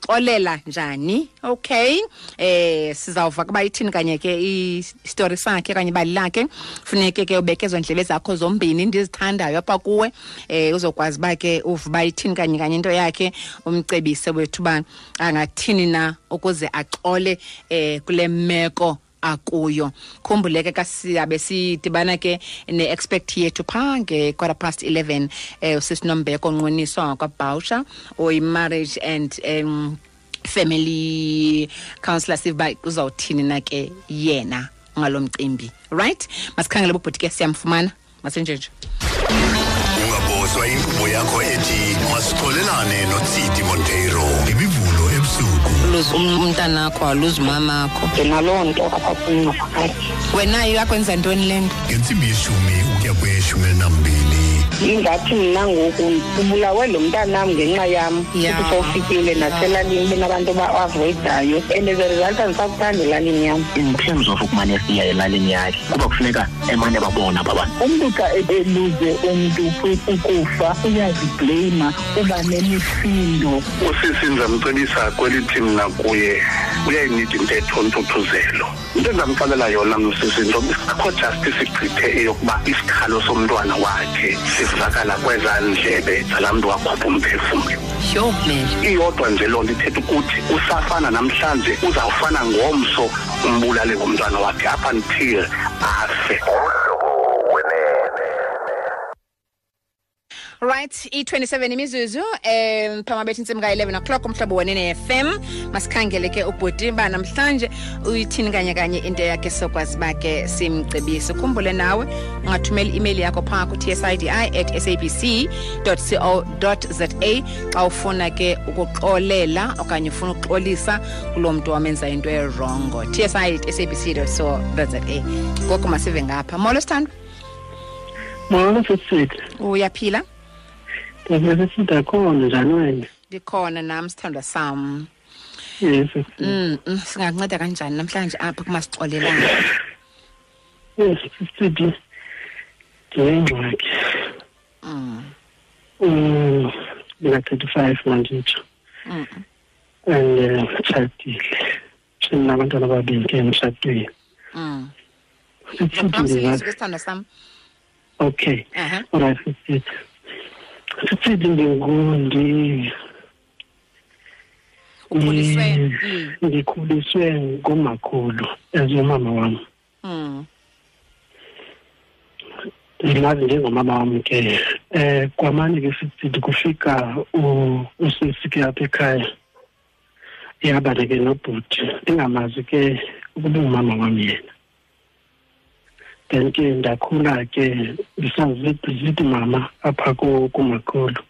ngaxolela njani? Okay. Eh sizawuva kuba ithini kanye ke i-story sakhe kanye ibali lakhe? Funeke ke ubekezwe ndlebe zakho zombini ndizithandayo apha kuwe. Eh uzokwazi uba ke uvuba ithini kanye kanye into yakhe. Umcebise wethu uba angathini na ukuze axole eh kule meko akuyo. Khumbuleke kasiyabe sidibana ke ne-expect yethu phaa nge-quarter past 11 um usisinombeko onqweniswa ngakwabhawusha oyi-marriage and um family counselor siva uzawuthini na ke yena ngalo mcimbi right? Masikhangele bubhuti ke siyamfumana. Masenjenje ungabozwa inkqubo yakho ethi masixolelane notsidi monteiro. Ngemivulo ebusuku. Luze um- umntanakho aluze umamakho. Ndinaloo nto apha kum ngaphakathi wena yakwenza ntoni le nto? Ngentsimbi yeshumi ukuya kweshumi nambini ingathi mna ngoku ubulawe lo mntanam ngenxa yam Ya. futhi sowufikile naselalini benabantu avoidayo. And as a result andisakuthanda elalini yam in terms of ukumane siya elalini yakhe kuba kufuneka emane babona aba bantu umntu xa eluze umntu ukufa uyazibleyima uba nemisindo. Usisi ndizamcebisa kwelithi mna kuye uyayinida intetho ntuthuzelo. Into endizamxelela yona msisi nto akho justice igqithe eyokuba isikhalo somntwana wakhe sivakala kwezaa ndlebe zalaa mntu wakhupha umphefumlo yho mele iyodwa nje loo nto ithetha ukuthi usafana namhlanje uzawufana ngomso umbulale ngomntwana wakhe up until afe. Right i-27 imizuzu um phama bethu intsimi ka-11 o'clock umhlobo wenene FM masikhangele ke ubhuti uba namhlanje uyithini kanye kanye into yakhe sokwazi uba ke simcebise. Ukhumbule nawe ungathumela i-email yakho phaa ku-tsidi at sabc co za xa ufuna ke ukuxolela okanye ufuna ukuxolisa kuloo mntu wamenza into erongo. Tsi sabc co za ngoko masive ngapha. Molo sithandwa. Molo sisithi uyaphila ndiyasesithi akhona njani wena? Ndikhona nam sithandwa sam. Yes Mm, mm, singakunceda kanjani? Namhlanje apha kumasixolelana yes sisithi ndinengxaki Mm, um ndina-thirty five manditsho mm, and um nditshadile ndinabantwana ababini ke emtshatweni mm. sisithi Ngaphambi ndinga siyisuke sithandwa sam. Okay. Aha. alright sisithi sisithi ndingundi ukhuliswe Mm. Mm, ndikhuliswe ngumakhulu ezumama wam mm, ndingazi njengomama wam ke eh kwamane ke sithi kufika u- usisi ke apha ekhaya ihambane ke nobhuti ndingamazi ke ukuba umama wam yena. Then ke ndakhula ke ndisazithi zithi mama apha ku- kumakhulu.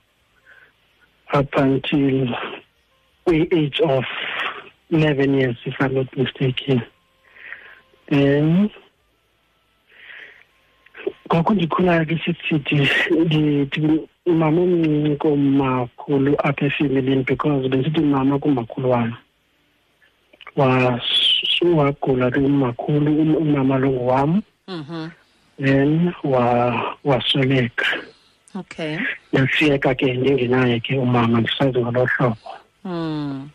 Up until kwi-age of eleven years if i'm not mistaken. Then ngoku ndikhulayo ke sisithi ndithi umama omncinci komakhulu apha efemelini because besithi mama kumakhulu wam. Was- wagula ke umakhulu um- umama lo ngowam mhm. Then wa- wasweleka. Okay. Yasiyeka ke ndingenaye ke umama ndisazi ngolo hlobo Mm,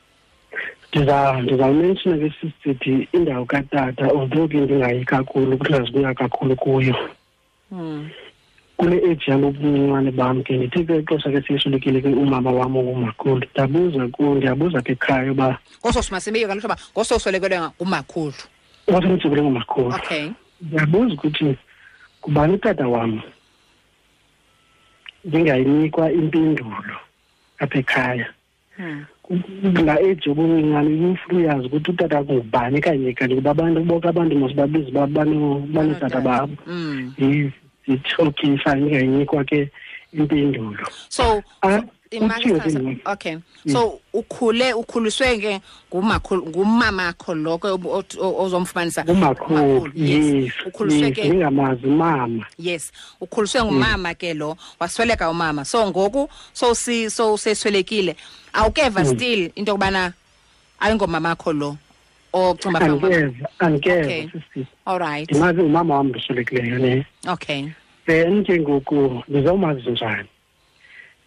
ndiza ndizawumenshina ke sisithi indawo katata although ke ndingayi kakhulu kuhlazibuya kakhulu kuyo. Mm, kule age yam ubuncincane bam ke ndithe ke ixesha ke siyeswelekile ke umama wam ongumakhulu ndabuza ku ndiyabuza ke ekhaya uba ngososi masibiyo kaloku uba ngososwelekelwe ngumakhulu. Wasemjibule ngumakhulu. Okay ndiyabuza ukuthi kubani utata wam ndingayinikwa impendulo apha ekhaya. La kulaa age obuncinane umfuna uyazi ukuthi utata ngubani kanye kanye kuba abantu boke abantu mos babizi uba bano- banotata babo. Ndithi okay fine ndingayinikwa ke impendulo. So Ah, so- ngoku. okay. So ukhule ukhuliswe ke ngumakhulu ngumamakho lo ke obu- ot- o- ozomfumanisa. Umakhulu yes. ukhuliswe ke ndingamazi umama. Yes. Ukhuliswe ngumama ke lo wasweleka umama. So ngoku sowusi sowuseswelekile awukeva still into yokubana ayingomamakho lo ocinga uba ngumama- andikeva andikeva Okay. sisi all right ndimazi umama wam ndiswelekileyo ne. Okay. Then ke ngoku ndizawumazi njani?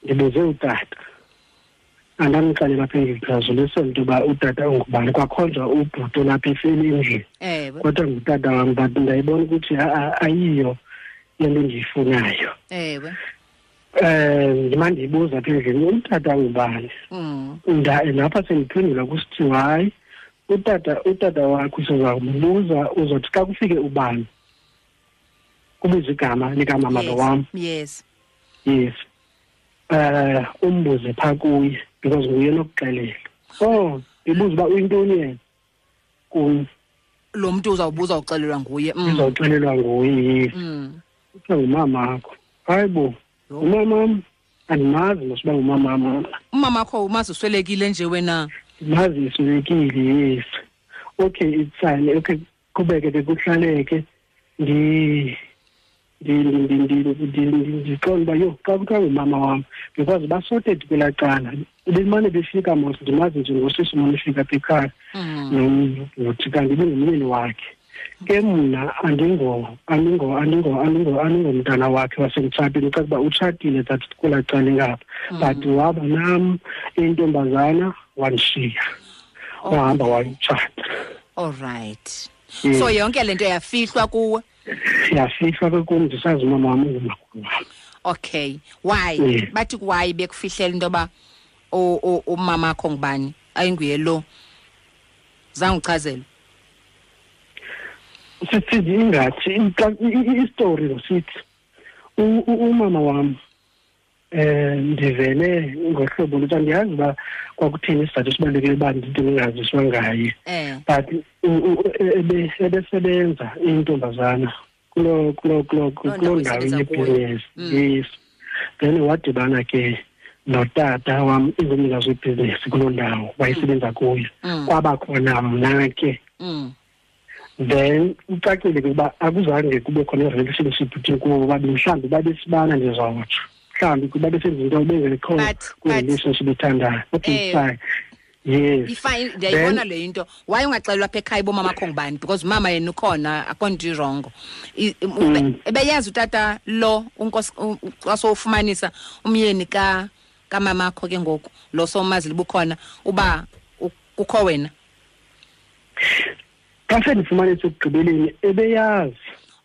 Ndibuze utata. Andamxelela lapha engigqazulisela into yoba utata ungubani? Kwakhonjwa ubhuti olapha efeli endlini kodwa ngutata wam but ndayibona ukuthi ayiyo le nto ndiyifunayo ewe. Um ndima ndiyibuza apha endlini utata ngubani mm. Nda lapha sendiphendula kusithi hayi utata utata wakho sizawumbuza uzothi xa kufike ubani? Kubuze igama likamama lo wam. Yes. Yes eh umbuze phaa kuye because nguye nokuxelela oh ndibuza uba uyintoni yena? Kum lo muntu uzawubuza uxelelwa nguye mm. Izawuxelelwa nguye yes mm. Kuthiwa ngumamakho hayi bo Yho. umamam andimazi mosiba ngumamam umama wakho umazi uswelekile nje wena? Mazi iswelekile yes. Okay it's fine. Okay qhubeke ke kuhlaleke. Ndi ndiqonda uba yho xa kuthiwa ngumama wam because basorted kwelaa cala. Bemane befika mos ndimazi nje ngosisi mane efika apha ekhaya. Nomvuthi kanti bengumyeni wakhe. Ke mna andingo andingo andingo andingo andingomntana wakhe wasemtshatweni. Xa kuba utshatile that kwelaa cala ingapha. But waba nam intombazana wandishiya wahamba wayitshata all right. So yonke le nto yafihlwa kuwe yafihlwa ke kum ndisazi umama wam ungumakhulu wam. Okay why? Yeah. bathi why bekufihlela into yoba u- u- umama akho ngubani ayinguye lo. Zange uchazele sithi ingathi ica- i- i- istori ngosithi u- u- umama wam eh ndivele ngohlobo luthi andiyazi uba kwakutheni isizathu esibalulekile uba ndingaziswa ngaye. Eh. But ebe- ebesebenza intombazana kulo kulo kulo Kuloo ndawo yebhizinesi. Mm. yes. Then wadibana ke notata wam ingumnikazi webhizinesi kuloo ndawo wayesebenza kuyo. Kwaba khona mna ke. Mm. Then ucacile ke uba akuzange kube khona i-relationship between kubo bobabini mhlawumbi babesibana ndizotsho mhlawumbi kuba besenza into ebengekho But- kwi-relationship ethandayo. Okay Eh. fine. Yes. ifine ndiyayibona le into. Waye ungaxelelwa apha ekhaya bomama akho ngubani? Because umama yena ukhona akho nto irongo Mm. ebeyazi utata lo unkosi u- u- xa sowufumanisa umyeni ka kamama akho ke ngoku lo somazile bukhona uba kukho wena. Xa sendifumanisa ekugqibeleni ebeyazi.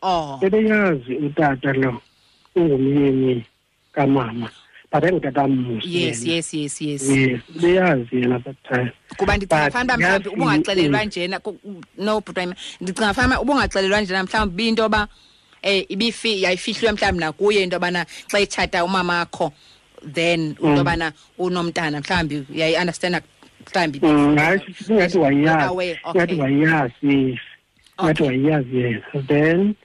Oh. Ebeyazi utata lo ungumyeni kamama but ayingutata mmusi yes yena. yes yes yes yes beyazi yena that time kuba ndicinga But fanele uba mhlawumbi yazi- ubungaxelelwa mm. njena ku- no bhuti wami ndicinga fanele ubungaxelelwa njena mhlawumbi binto yoba eh ibifi yayifihlwe mhlawumbi nakuye into yobana xa itshata umama akho then into Mm. yobana unomntana mhlawumbi uyayi-understanda mhlawumbi Mm, hayi singathi wayazi Aware, okay. singathi wayazi yes singathi Okay. wayazi yena then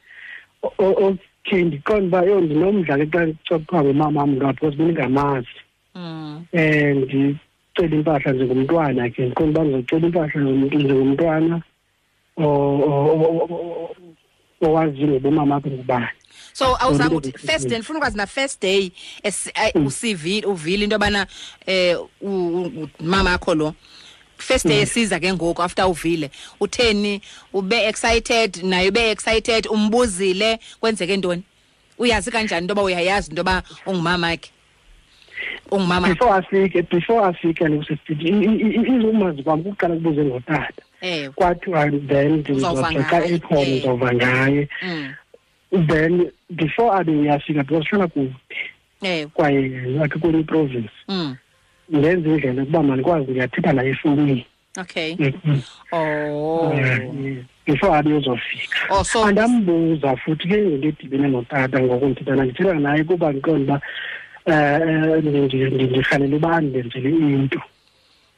o- o- okay ndiqonda uba yho ndinomdla ke xa kuthiwa ngumama wam lo because bendingamazi Mm, um ndicela impahla njengomntwana ke ndiqonda uba ndizocela impahla njengom- njengomntwana o- o- o- o- owaziyo ngobomama akho ngubani so awuzange Ndibeke uthi first kuthini. day ndifuna ukwazi na first day esi- ay- Mm. usivile uvile into yobana eh u- u- mama akho lo first Mm. day esiza ke ngoku after uvile utheni ube excited naye ube excited umbuzile kwenzeke ntoni? Uyazi kanjani into yoba uyayazi into yoba ungumama ke ungumama before afike before afike izumazi kwam kuqala kubuze ngotata. Ewe kwathiwa then xa ngaye, ekhona eh. ndizova ngaye. Mm, then before abe uyafika because hlala kude. Ewe kwaye akhe kwenye iprovince Mm, ndenza indlela ukuba mandikwazi ndiyathetha naye efowunini. Okay. Mhm. oh. Eh, before abe uzofika. Oh so andambuza futhi ke ngento edibene notata ngoku ndithetha ndithetha naye kuba ndiqonda uba um ndirhalela uba andenzele into.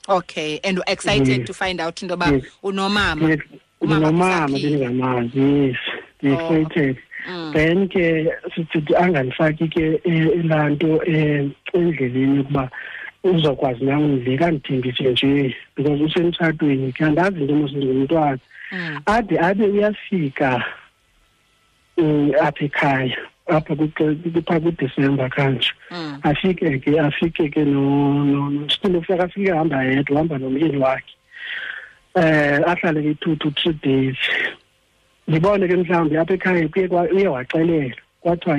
Okay. And excited Yes. to find out into yoba Yes. unomama. Usaphila. bendingamazi. Yes. Ndi-excited Mm. then ke sithi angandifaki ke eh, laa nto um endleleni yokuba uzokwazi na undleka ndithembise nje because usemtshatweni ke andazi into mos ndingumntwana Mm. ade abe uyafika um apha ekhaya apha kupha phaa kwidisemba kanje Mm. afike ke afike ke no no no- still afike hamba yedwa uhamba nomyeni wakhe um ahlale ke two to three days ndibone ke mhlawumbi apha ekhaya kuye kwa- uye waxelela kwathiwa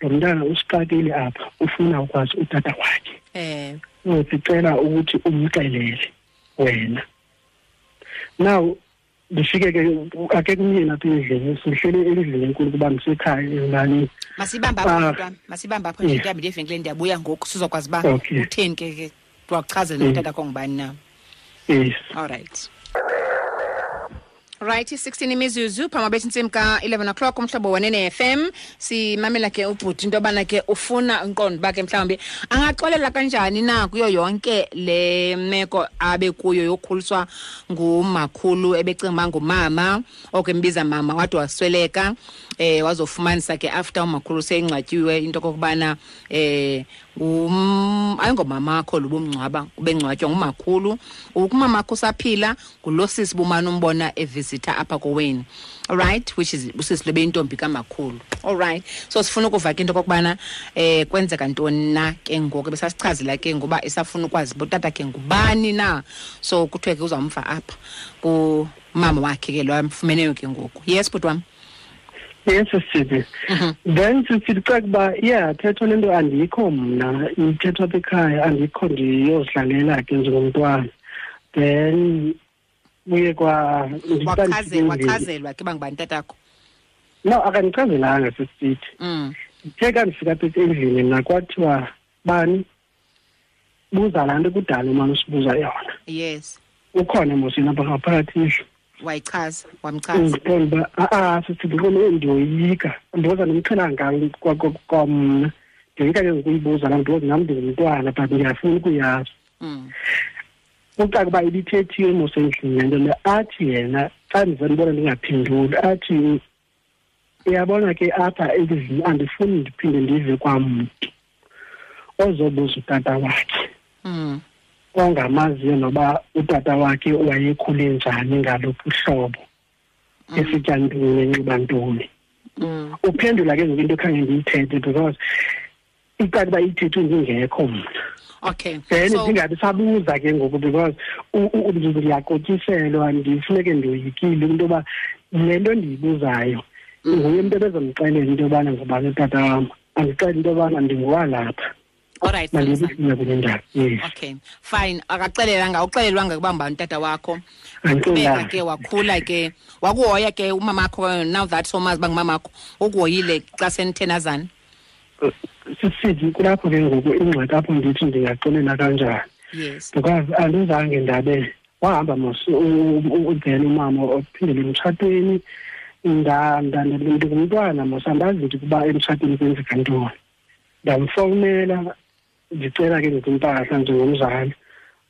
lo mntana usixakile apha ufuna ukwazi utata wakhe eh sicela ukuthi umxelele wena now ndifike ke ake kumyeni apha endlini sihleli endlini enkulu kuba ndisekhaya ezilalini masibambe Ah. apho mntwana masibambe apho nje Yeah. ntambi evenkileni ndiyabuya ngoku sizokwazi uba Okay. utheni ke ke wakuchazela Mm. utata kongubani na yes all right right i-16 imizuzu phambi bethi ntsimbi ka-11 o'clock umhlobo wenene FM simamela ke ubhuti into yobana ke ufuna unqondo uba ke mhlawumbi. Angaxolela kanjani na kuyo yonke le meko abe kuyo yokhuliswa ngumakhulu ebecinga uba ngumama oke mbiza mama wade wasweleka eh wazofumanisa ke after umakhulu seyingcwatyiwe into kokubana eh um ayingomamakho lo bumngcwaba ubengcwatywa ngumakhulu. Ukumamakho usaphila ngulo sisi bumane umbona evisita apha kowenu. Alright which is usisi lobe intombi kamakhulu. Alright so sifuna ukuva ke into kokubana eh kwenzeka ntoni na ke ngoku? Besasichazela ke ngoba isafuna ukwazi uba utata ke ngubani na. So kuthiwe ke uzawumva apha kumama wakhe ke lo amfumeneyo ke ngoku. Yes bhuti wam yes sisithi then sisithi xa kuba yeah thetho le nto andikho mna ithethwa apha ekhaya andikho ndiyozidlalela ke njengomntwana. Then kuye kwa ndiqale Wachaze- ndifike endlini. wachazelwa ke bangubani tatakho? No akandichazelanga sisithi mm. the ka ndifika apha endlini mna kwathiwa bani buza laa nto kudala umane usibuza yona. Yes. Ukhona mosini apha ngaphakathi indlu. Wayichaza wamchaza. Ndiqonda uba a-a sisithi ndikona ndiyoyika. Ndiyoza ndimqhelanga kwamna ndiyoyika ke ngokuyibuza laa nto nam ndingumntwana but ndiyafuna ukuyazi mm. kuba uba ibithethiwe emosendlini le nto le athi yena xa ndizendibona ndingaphenduli athi uyabona ke apha endlini andifuni ndiphinde ndive kwamntu ozobuza utata wakhe Mm. ongamaziyo noba utata wakhe wayekhule njani ngalophi uhlobo esitya ntoni enxiba ntoni Mm. uphendula ke ngoku into ekhange ndiyithethe because icala uba ithethwe ndingekho mna okay. Then so ndingabi sabuza ke ngoku because u- u- u- ndiyaqotyiselwa ndifuneke ndiyoyikile into yoba le nto ndiyibuzayo nguye umntu ebezomxelela into yobana ngubani utata wam andixele into yobana ndinguwalapha alright mandiyibisile kule ndaba yes. Okay fine. Akaxelelanga uxelelwanga ukuba mbani utata wakho Andixelelanga. qhubeka ke wakhula ke wakuhoya ke umamakho now that somazi uba ngumamakho ukuhoyile xa senithenazana. Sisithi kulapho ke ngoku ingxaki apho ndithi ndingaxelela kanjani. Yes. Because andizange ndabe wahamba mos then umama ophindele emtshatweni ndingumntwana mos andazi nto ukuba emtshatweni kwenzeka ntoni. Ndamfowunela ndicela ke ngoku impahla njengomzali.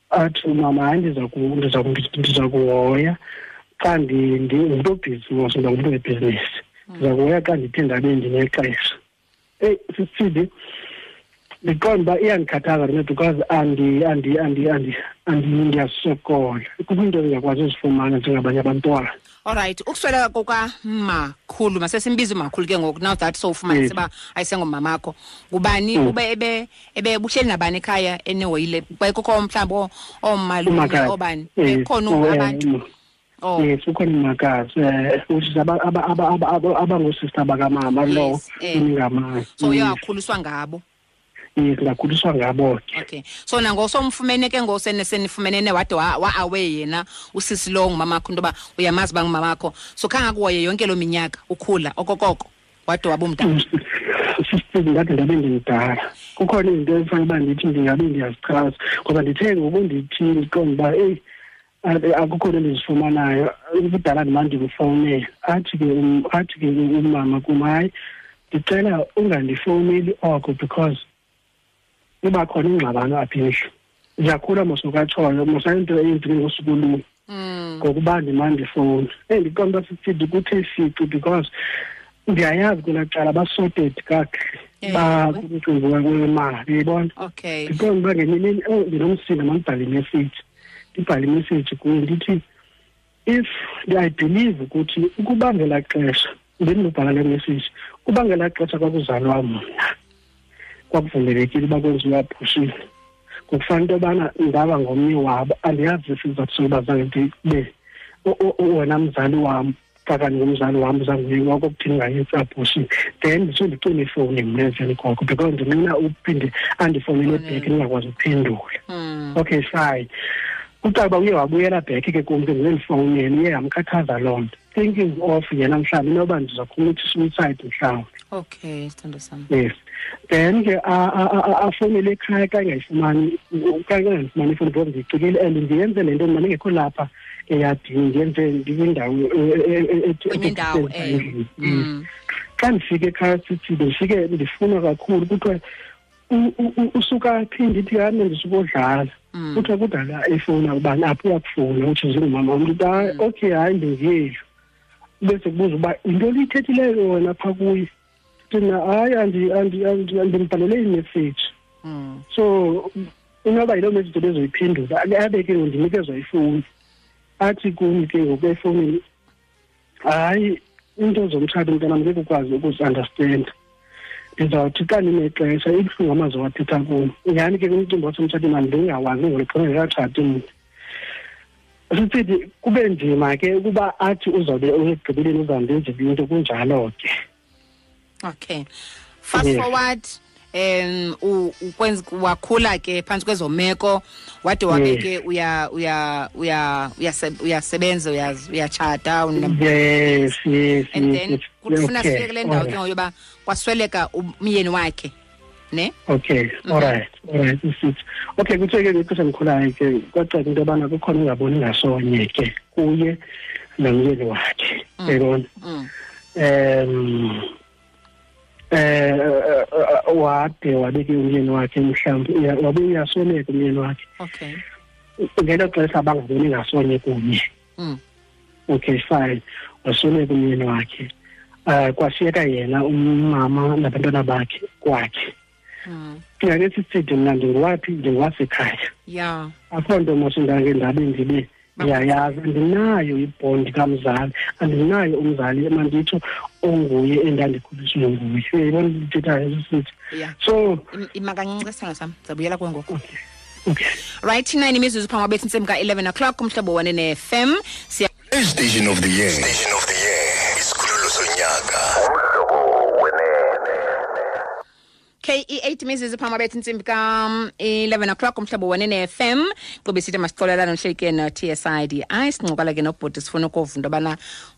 Athi umama hayi ndiza ku- ndiza ku- ndiza kuhoya xa ngumntu obhizi mos nda ngumntu webhizinesi ndiza kuhoya xa ndithe ndabe ndinexesha. Eyi sisithi ndiqonda uba iyandikhathaza le nto because andi andi andi andi andi ndiyasokola kukho into endingakwazi uzifumana njengabanye abantwana alright ukusweleka kukamakhulu masesimbiza umakhulu ke ngoku now that sowufumanise Yes. uba ayisengomamakho ngubani Mm. ube ebe ebe buhleli nabani ekhaya enihoyile kukho mhlawumbi oo- oomalume Umakazi. obani Yes. bekhona Oh, eh, abantu mm. Oh. Yes ukhona umakazi um which is aba- aba- aba- aba- aba- abangoosista bakamama lo. Eh. endingamazi so uye wakhuliswa ngabo? Yes ngakhuliswa ngabo. Ke okay. So nango somfumene ke ngosene senifumenene wade wa wa away yena usisi lo ngumamakho into yoba uyamazi uba ngumamakho. So khange kuhoye yonke loo minyaka ukhula okokoko wade wabumdala sisithi ndade ndabe ndimdala kukhona izinto efanele uba ndithi ndingabe ndiyazichaza ngoba ndithe ngoku ndithi ndiqonda uba eyi akukho nto ndizifumanayo kudala ndimane ndimfowunela athi ke um- athi ke umama kum hayi ndicela ungandifowuneli oko because iba khona ingxabano apha endlu ndiyakhula mosokatshoyo mosayinto eyenzeke ngosuku lunye mm ngokuba ndimandifowuni ndifowuna eyi ndiqonda uba sisithi kuthe fici because ndiyayazi kwelaa cala basorted kakuhle. Bakumcimbi wemali uyibona ndiqonda uba ngenye imini ndinomsindo mandibhale ndibhale imessage kuye ndithi if i believe ukuthi ukuba ngelaa xesha bendinobhala le message uba ngelaa xesha kwakuzalwa mna kwakuvumelekile uba kwenziwa phushile ngokufana into yobana ndaba ngomnye wabo andiyazi isizathu sokuba zange ndibe u- u- u- wena mzali wam kanye ngumzali wam uzanguye wakokuthini ngayo abhosini then ndisuke ndicime ifowuni mna emveni koko because ndinqina uphinde andifowunele back ndingakwazi ukuphendula. Mm. okay fine. Kucaba uye wabuyela back ke kum ke ndiyendifowunele iye yamkhathaza loo nto. Thinking of yena mhlawumbi inoba ndiza commit suicide mhlawumbi okay sithando sam yes. Then ke a- a- a- a- afowunele ekhaya kangayifumani kangangayifumani ifowuni because ndiyicikile and ndiyenze le nto mna ndingekho lapha eyadini ndiyenze ndikwindawo e- e- e- e- kwenye indawo e- eh. Yes. mm. xa ndifike ekhaya sithi ndifike ndifuna kakhulu kuthiwa u- u- u- usuka phi ndithi hane ndisuka odlala. Mm. kuthiwa kudala efowuni ubani apho uyakufuna uthi ndingumama wam ndithi hayi okay hayi ndingiyeli bese kubuza uba yinto liyithethileyo wena phaa kuye? Thina hayi andi- andi- andi- ndimbhalele imessage. Mm. so inoba yiloo message bezoyiphendula abe ke ndinikezwa ifowuni. Athi kum ke ngoku efowunini hayi into zomtshato mntanam ngeke ukwazi ukuzi-understanda ndizawuthi xa ndinexesha ibuhlungu amazwi wathetha kum nyhani ke kumcimbi wasemtshatweni andingawazi ngolixhona ndikatshati mntu sisithi kube nzima ke ukuba athi uzawube ekugqibeleni uzawundenzela into kunjalo ke. Okay. Fast Yes. forward. Um wakhula ke phantsi kwezomeko wade wabe ke uya uya uya uyase- uyasebenza uyatshata una- yes yes and then kufuna Okay, sifike kule ndawo ke ngoyoba kwasweleka umyeni wakhe ne okay Mhm. alright alright isithi okay kuthe ke ngexesha ndikhulayo ke kwacaca into yobana kukhona ungaboni ngasonye ke kuye nomyeni wakhe Mm. yayibona Mm. um eh wade wabeke umyeni wakhe mhlawumbi wabe uyasoneka umyeni wakhe. Okay. Ngelo xesha bangaboni ngasonye kunye. Mm. okay fine. Wasoneka umyeni wakhe. Um kwashiyeka yena umama nabantwana bakhe kwakhe. Mm. ngake sisithi mna ndinguwaphi? Ndingowasekhaya akho nto mosindake ndabe ndibe ndiyayazi andinayo ibhondi kamzali andinayo umzali manditsho onguye endandikhuliswe nguye. Uyayibona ndithethayo sisithi so makancincisana sam zabuyela kuwe ngoku. Okay right nine imizuzu phambi kwabethi intsimbi ka-11 o'clock umhlobo wane ne-fm m. Station of the year. Station of the year. Ke i-8 mizuzu phambi bethu intsimbi ka-11 o'clock umhlobo wone ne-fm qobe sithi uhleli ke no-t s i d. I sincokala ke nobhoti sifuna ukuva into yobana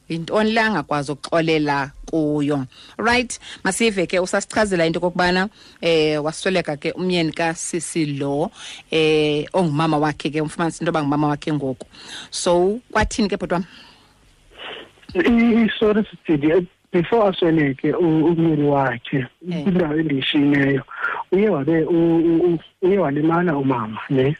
yintoni le angakwazi ukuxolela kuyo. Right masive ke usasichazela into okokubana eh wasweleka ke umyeni kasisi lo eh ongumama wakhe ke umfumanisa into yoba ngumama wakhe ngoku. So kwathini ke bhotwam? Isori sisithi before asweleke umyeni wakhe Eh. kwindawo endiyishiyineyo uye wabe uye walimala umama ne?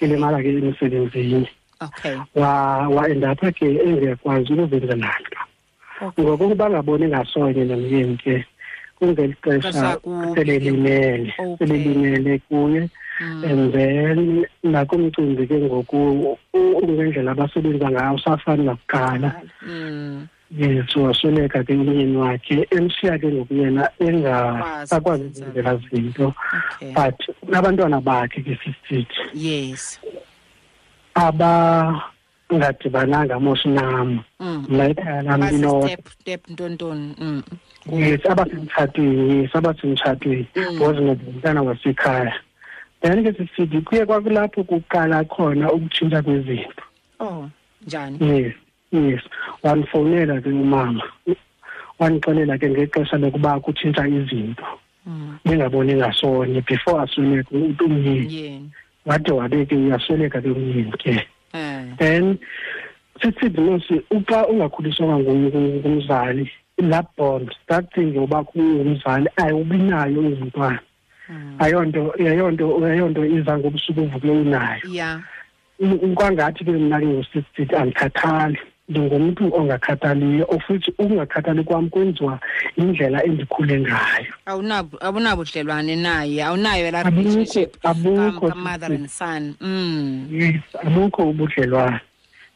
Elimala ke emsebenzini okay. Wa waendapha ke engekwazi ukuzenza nto ngoku ngokuba ngaboni ngasonye nomyeni ke kungeli Xesha selelimele selelimele kuye Mm. and then nakumcimbi ke ngoku ungendlela abasebenza ngayo usafani nakuqala. Mm. yes wasweleka ke umyeni wakhe emshiya ke ngoku yena engasakwazi Kwazi. ukuzenzela zinto. But unabantwana bakhe ke sisithi yes. abangadibananga mos nam mm. mna ekhaya lam linodwa step step ntontoni. Mm. yes abasemtshatweni yes abasemtshatweni Mm. ngozingoumntana wasekhaya. Then ke sisithi kuye kwakulapho kuqala khona ukutshintsha kwezinto. Oh njani? Yes. Yes. Wandifowunela ke umama. Wandixelela ke ngexesha lokuba kutshintsha izinto. Mm. bengaboni ngasonye before asweleke umyeni. Yeni wade wabe ke uyasweleka ke umyeni ke. Eh then sisithi nosi uxa ungakhuliswanga ngu- ngu- ngumzali that bond that thing yoba ungumzali ayiwubi nayo izintwana mm. ayonto ayonto ayonto iza ngobusuku uvuke unayo. Yeah U- kwangathi ke mna ke ngosithi andikhathali ndingumntu ongakhathaliyo ofuthi ukungakhathali kwam kwenziwa indlela endikhule ngayo. Awunabudlelwane naye awunayo relationship and son. Mm. Yes abukho ubudlelwane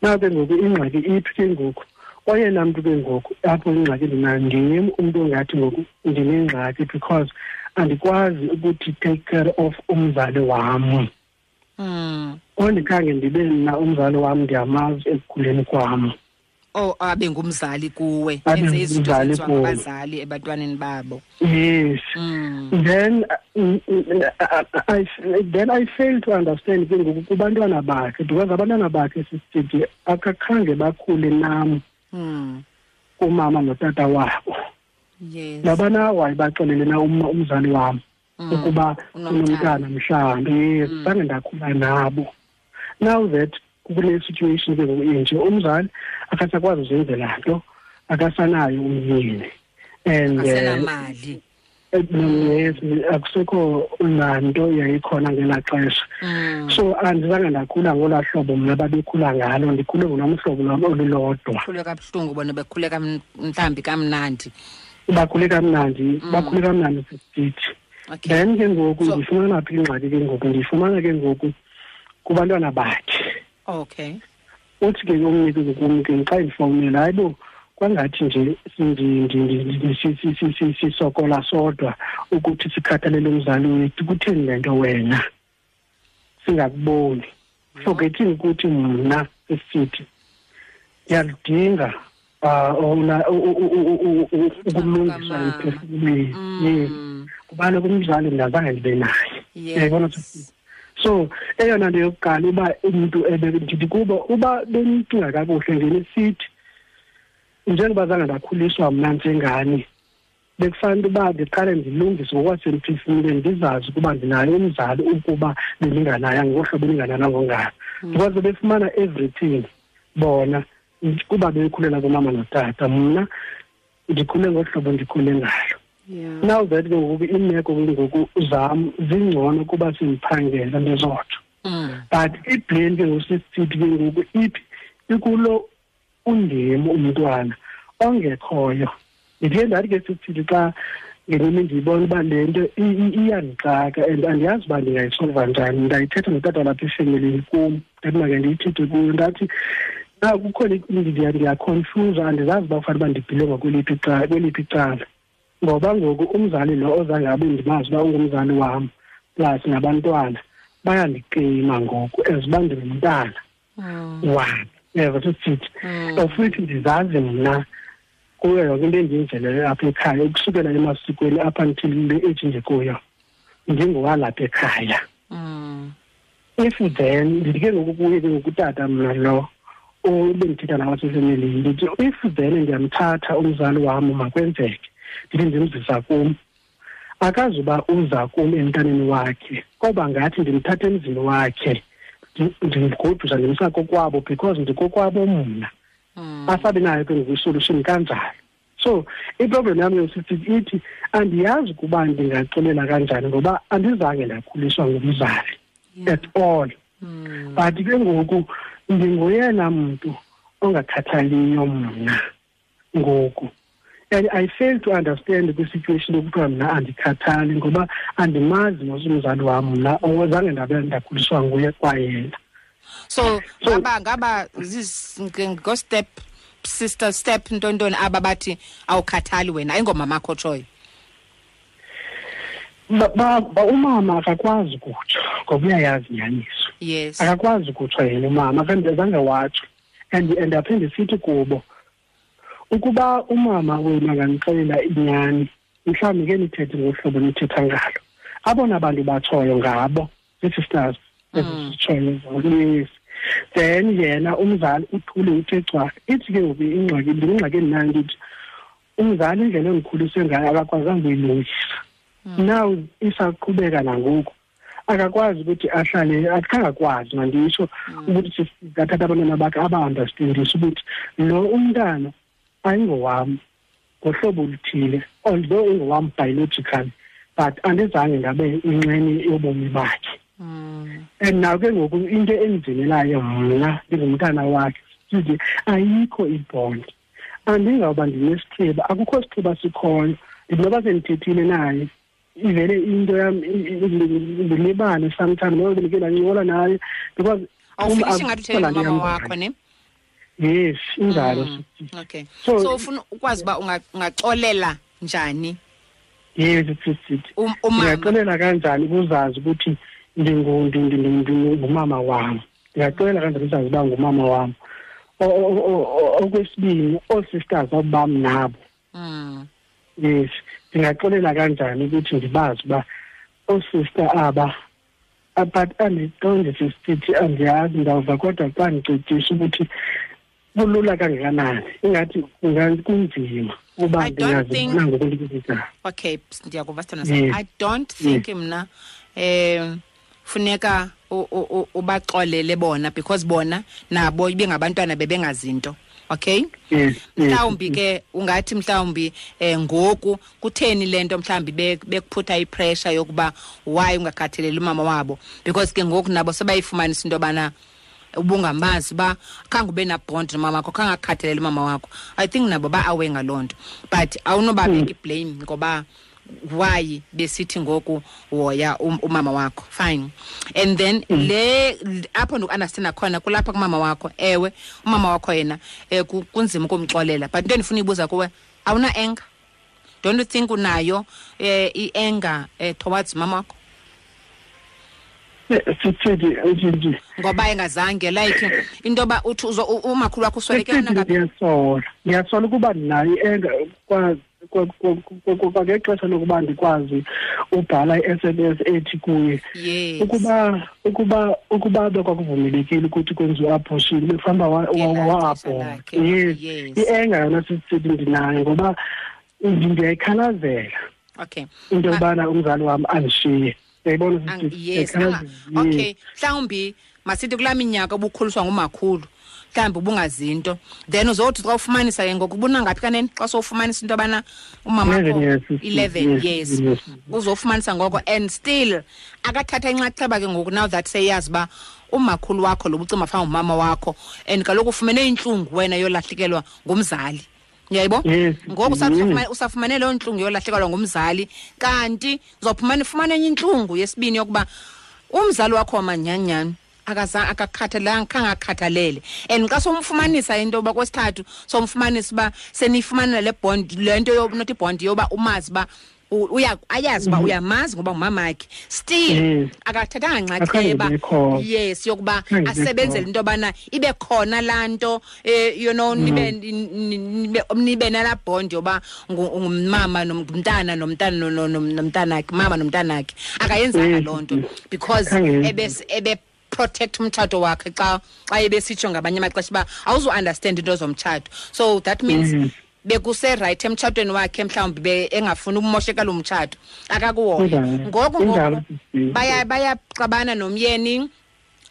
naw ke ngoku ingxaki iphi ke ngoku oyena mntu ke ngoku apho ingxaki ndinayo ndim umntu ongathi ngoku ndinengxaki because andikwazi ukuthi take care of umzali wam. Mm. Ondikhange ndibe mna umzali wam ndiyamazi ekukhuleni kwam oh abe ngumzali kuwe enze izinto ngabazali ebantwaneni babo yes mm. then uh, I, then I fail to understand ke ngoku kubantwana bakhe because abantwana bakhe sisithi akakhange bakhule nam Mm. umama notata wabo yes labana wayibaxelele na um- umzali wam Mm. ukuba Unomntana. mhlawumbi yes Mm. zange ndakhula nabo now that kule situation ke ngoku inje umzali akasakwazi uzenzela nto akasanayo umyeni. And eh, asenamali. eh, yes akusekho nanto yayikhona ngelaa xesha. Mm. so andizange ndakhula ngolaa hlobo mna babekhula ngalo ndikhule ngolwam hlobo lwam olulodwa. Khule kabuhlungu bona bekhule kam- mhlawumbi kamnandi. Bakhule kamnandi bakhule kamnandi sisithi okay. Then ke ngoku So- ndifumana phi ingxaki ke ngoku? Ndiyifumana ke ngoku kubantwana bakhe. Okay. Uthi ke ke ngoku ke xa ndifowunela hayi bo kwangathi nje sisokola sodwa ukuthi sikhathalele umzali wethu kutheni le nto wena? Singakuboni. Forgething ukuthi mna sisithi ndiyaludinga um ukulungiswa emphefumlweni yes mm. umzali ndazange ndibe naye? Uyayibona yes so eyona nto yokuqala uba umntu ebe ndithi kubo uba benicinga kakuhle ngenisithi njengoba zange ndakhuliswa mna njengani bekufanele uba ndiqale ndilungise ngokwasemphefumlweni ndizazi ukuba ndinayo umzali ukuba bendinganayanga ngohlobo endingananango ngalo because befumana everything bona kuba bekhulela kumama notata mna ndikhule ngohlobo ndikhule ngalo. Yeah. Now that ke ngoku iimeko ke ngoku zam zingcono kuba sendiphangela ndizodwa mm. but iblame ke ngoku sisithi ke ngoku ithi ikulo undim umntwana ongekhoyo. Ndithe ndathi ke sisithi xa ngenini ndiyibona uba le nto i- i- iyandixaka and andiyazi uba ndingayisolva njani. Ndayithetha notata lapha efemelini kum ndathi make ndiyithethe kuyo ndathi na kukhona i- ndiya- ndiyakhonfyuza andizazi uba kufanele uba ndibhilonga kweliphi icala kweliphi icala. Ngoba ngoku umzali lo ozange abe ndimazi uba ungumzali wam plus nabantwana bayandicima ngoku as uba ndingumntana Mm. wabo yeva sisithi Mm. ofuthi ndizazi mna kuyo yonke into endiyenzeleyo apha ekhaya ukusukela emasikweni up until le age ndikuyo ndingowalapha ekhaya Mm. if then ndithi ke ngoku kuye ke ngoku utata mna lo ubendithetha nawo sefemelini ndithi if then ndiyamthatha umzali wam makwenzeke ndithi ndimzisa kum. Akazuba uza kum emntaneni wakhe koba ngathi ndimthatha emzini wakhe ndi- ndimgodusa ndimsa kokwabo because ndikokwabo mna. Mm. asabe nayo ke ngoku isolution kanjani so iproblem yam yosithi ithi andiyazi ukuba ndingaxelela kanjani ngoba andizange ndakhuliswa ngumzali at all. Mm. but ke ngoku ndingoyena mntu ongakhathaliyo mna ngoku. And i fail to understand kwisituation yokuthiwa mna andikhathali ngoba andimazi nosumzali wam mna ozange ndabe ndakhuliswa nguye kwayena so So- ngaba ngaba ngostep sister step ntontoni aba bathi awukhathali wena ayingomamakho tshoyo Ba- ba- ba- umama akakwazi kutsho ngoba uyayazi inyaniso yes. Akakwazi kutsho yena umama azange watsho. And and sithi kubo ukuba umama wenu angandixelela inyani mhlawumbi ke nithethe ngohlobo nithetha ngalo. Abona bantu batshoyo ngabo ii-sisters ezitshoyo yes then yena umzali uthule uthe cwaka ithi ke ngoku ingxaki ndingxaki endinayo ndithi umzali indlela endikhulise ngayo akakwazanga uyilungisa. Now isaqhubeka nangoku akakwazi ukuthi ahlale akangakwazi manditsho ukuthi ngathatha abantwana bakhe aba-understandise ukuthi lo umntana ayingowam ngohlobo oluthile although ingowam biological but andizange ngabe inxenye yobomi bakhe Mm. and naw ke ngoku into endivumelayo mna ndingumntana wakhe sithi ayikho ibond andingawuba ndinesithiba akukho sithiba sikhoyo ndinoba sendithethile naye ivele into yam i- i- i- ndilibale sometime noba bendike ndancokola naye because awufikishi ngathi uthethe laa nto nomama yam wakho ne yes injalo. Mm. okay. So- so ufuna ukwazi uba unga- ungaxolela njani? Yes sithi um- ndingaxelela kanjani ukuzazi ukuthi ndingu- ndi- ndi- ndi- ndingumama wam ndingaxelela kanjani uzazi uba ngumama wam O- o- o- o- okwesibini oosisters obam nabo. Mm. yes ndingaxolela kanjani ukuthi ndibazi uba oosister aba but andiqondi sisithi andiyazi ndawuva kodwa xa ndicecisa ukuthi kulula kangakanani? Ingathi kunzima. Uba I don't think- okay ndiyakuva sithanda sam. I don't think mna um funeka ubaxolele bona because bona nabo ibengabantwana bebengazinto okay? Mhlawumbi ke ungathi mhlawumbi um ngoku kutheni le nto mhlawumbi be- bekuphutha ipressure yokuba why ungakhathaleli umama wabo? Because ke ngoku nabo sebayifumanisa into yobana ubungamazi uba khange ube nabond nomama wakho khange akhathalele umama wakho. I think nabo ba-awe ngaloo nto but awunobabeka iblame ngoba why besithi ngoku hoya um- umama wakho. Fine. And then le l- apho ndiku-understanda khona kulapha kumama wakho ewe umama wakho yena um kunzima ukumxolela but into endifuna ibuza kuwe? Awuna-enga don't you think unayo um i-enga um towards mama wakho? Sithethi nje ngoba engazange like into yoba uthi uzo- u- umakhulu wakho usweleke Sithi nangabi ndiyasola ndiyasola ukuba ndinayo enga kwa- kwa- kwa- kwa- kwa- kwangexesha lokuba ndikwazi ubhala i-sms ethi kuye. Yes. Ukuba ukuba ukuba bekwakuvumelekile ukuthi kwenziwe abortion bekufanele uba Ngelaa wa-abhona xesha lakhe, yes. Yes. i-enga yona sisithi ndinayo ngoba ndi- ndiyayikhalazela okay. Into Ma- yobana umzali wam andishiye uyayibona Ang- sisithi yes anga- okay mhlawumbi masithi kulaa minyaka ubukhuliswa ngumakhulu mhlawumbi ubungazinto then uzothi xa ufumanisa ke ngoku ubunangaphi kanene xa sowufumanisa into yobana umama 11 wakho years, sister. 11 Yes, years yes. uzofumanisa ngoko and still akathatha inxaxheba ke ngoku now that seyazi uba umakhulu wakho lo bucima fanga umama wakho and kaloku ufumene intlungu wena yolahlekelwa ngumzali uyayibo Yes, ngoku yes. usafumane- usafumane loo ntlungu yolahlekelwa ngumzali kanti uzawuphumane ufumane enye intlungu yesibini yokuba umzali wakho wamanyanyani akaza- akakhathalelanga khange akhathalele and xa somfumanisa into yoba kwesithathu somfumanisa uba seniyifumanela le bond le nto yo- not ibhondi yoba umazi uba u- uya- ayazi uba uyamazi ngoba ngumamakhe still Yes. akathathanga Akhange nxaxheba ibe khona. yes yokuba Akhange ibe asebenzele khona. into yobana ibe khona laa nto um you know nibe ni- ni- nibe nibe nalaa bond yoba ngu- ngumama nom- ngumntana nomntana no- no- nom- nomntanakhe mama nomntanakhe akayenzanga Yes, loo nto yes. because Akhange yenze. ebes- ebe protect umtshato wakhe xa xa ebesitsho ngamanye amaxesha uba awuzu-understand into zomtshato so that means Mhm. Bekuse-right emtshatweni wakhe mhlawumbi be engafuni umoshekala umtshato akakuhoya Kunjalo. ngoku Kunjalo, ngoku sisi. baya bayaxabana nomyeni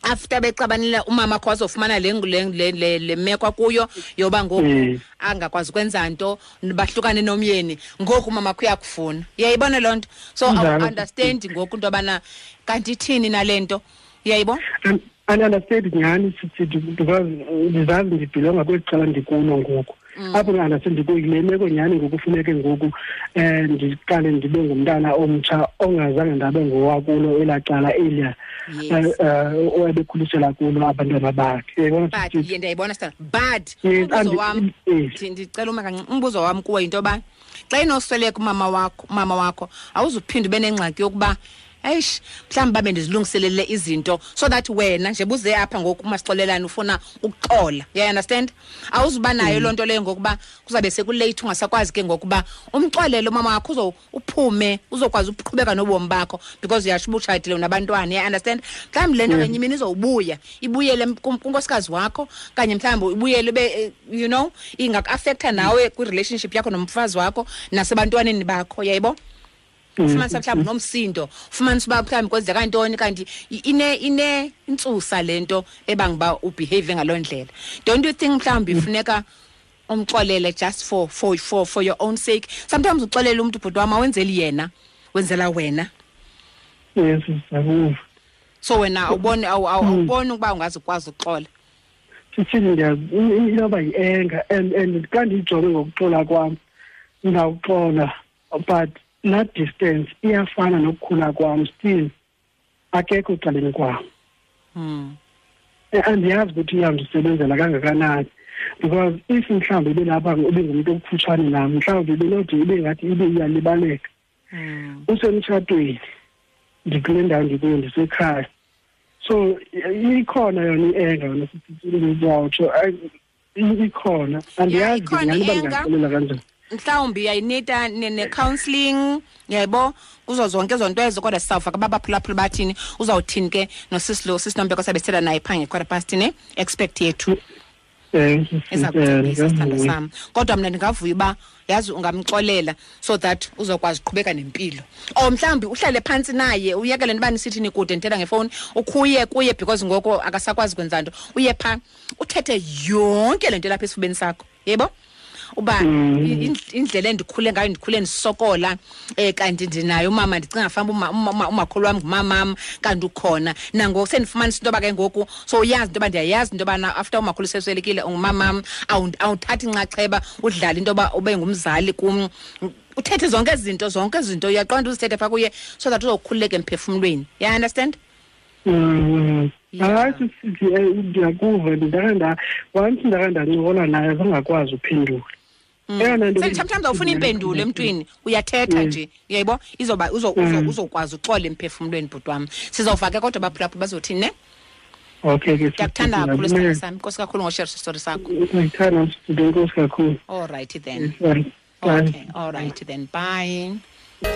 after bexabanile umama akho wazofumana le, le, le, le, le meko kuyo yoba ngoku Mm. angakwazi ukwenza nto bahlukane nomyeni ngoku umama akho uyakufuna uyayibona loo nto so Kunjalo. awu-understand ngoku into yobana kanti ithini nale nto uyayibona And- and understand nyhani sithi because ndizazi ndibhilonga kweli cala ndikulo ngoku apho ndi-understand kule meko nyhani ngoku funeke ngoku um ndiqale ndibe ngumntana omtsha ongazange ndabe ngowakulo elaa cala eliya Yes. um ebekhulisela kulo abantwana bakhe uyayibona but sithi ye ndiyayibona stan but Yes, umbuzo and- wam yes. ndi- ndicela uma kancinci umbuzo wam kuwe yinto yoba xa inosweleka umama wakho umama wakho awuzuphinde ube nengxaki yokuba eish mhlawumbi babe ndizilungiselele izinto so that wena nje buze apha ngoku umasixolelane ufuna ukuxola. You understand? Awuzuba nayo loo nto leyo ngokuba kuzawube sekuleyithi ungasakwazi ke ngokuba umxolele umama wakho uzo uphume uzokwazi uqhubeka nobomi bakho because uyasho uba utshatile unabantwana you understand? Mhlawumbi le nto ngenye imini izowubuya ibuyele kunkosikazi wakho kanye mhlawumbi ibuyele ibe eh, you know ingaku-afektha nawe kwirelationship yakho nomfazi wakho nasebantwaneni bakho. Yayibo ufumanisa mhlawumbi nomsindo ufumanisa uba mhlawumbi kwenzeka ntoni kanti ine ine intsusa le nto ebanga uba ubehave ngaloo ndlela. Don't you think mhlawumbi ifuneka umxolele just for, for, for, for your own sake? Sometimes uxolele umntu bhuti wam awenzeli yena wenzela wena. Yes sizakuva so wena awuboni awu- awu- awuboni ukuba ungaze ukwazi ukuxola. Sithini ndiyazi i- inoba yi-enga and and xa ndiyijonge ngokuxola kwam ndawuxola but laa distance iyafana nokukhula kwam still akekho ecaleni kwam hmm. Eh, andiyazi ukuthi iyandisebenzela kangakanani because if mhlawumbi ibelapha ibingumntu okufutshane nam mhlawumbi ibenode ibe ngathi ibe iyalibaleka Hmm. usemtshatweni ndikule ndawo ndikuyo ndisekhaya so ikhona yona i-enga yona i- ikhona andiyazi i-anger. ndingaxelela kanjani mhlawumbi yayinida ne- ne-counselling yebo? Kuzo zonke ezo nto ezo kodwa sizawuva ke babaphulaphula bathini uzawuthini ke nosisilo sisinombeko sabe sithetha naye phange quarter past ne expect yethu. Um eza kucebisa sithanda sam kodwa mna ndingavuya uba yazi ungamxolela so that uzokwazi uqhubeka nempilo. Or mhlawumbi uhlale phantsi naye uyekele ntoba nisithi nikude ndithetha ngefowuni ukhuye kuye because ngoko akasakwazi kwenza nto. Uye phaa uthethe yonke le nto elapha esifubeni sakho yebo? Uba i- ind- indlela endikhule ngayo ndikhule ndisokola um kanti ndinayo umama ndicinga fanuba uma- uma- uma- umakhulu wam ngumamam kanti ukhona. Nangoku sendifumanisa into yoba ke ngoku so uyazi into yoba ndiyayazi into yobana after umakhulu seswelekile ungumamam awund- awuthathi inxaxheba udlale into yoba ube ngumzali kum. Uthethe zonke ezi zinto zonke ezi zinto uyaqonda uzithethe phaa kuye so that uzokhululeka emphefumlweni. Ya understand? Mm. Yeah. hayi sisithi eh, ndiyakuva ndake nda once ndake ndancokola naye zangakwazi uphendula. Nto sometimes awufuna impendulo emntwini uyathetha nje uyayibo izoba uzo- uzo- uzokwazi uxola emphefumlweni bhuti wam sizawufake kodwa baphulaphula bazothini ne? Okay ke ndiyakuthanda kakhulu sithanda sami nkosi kakhulu ngosherisha istori sakho. Kakhulu. All right then. Bye. Okay, all right then. Bye.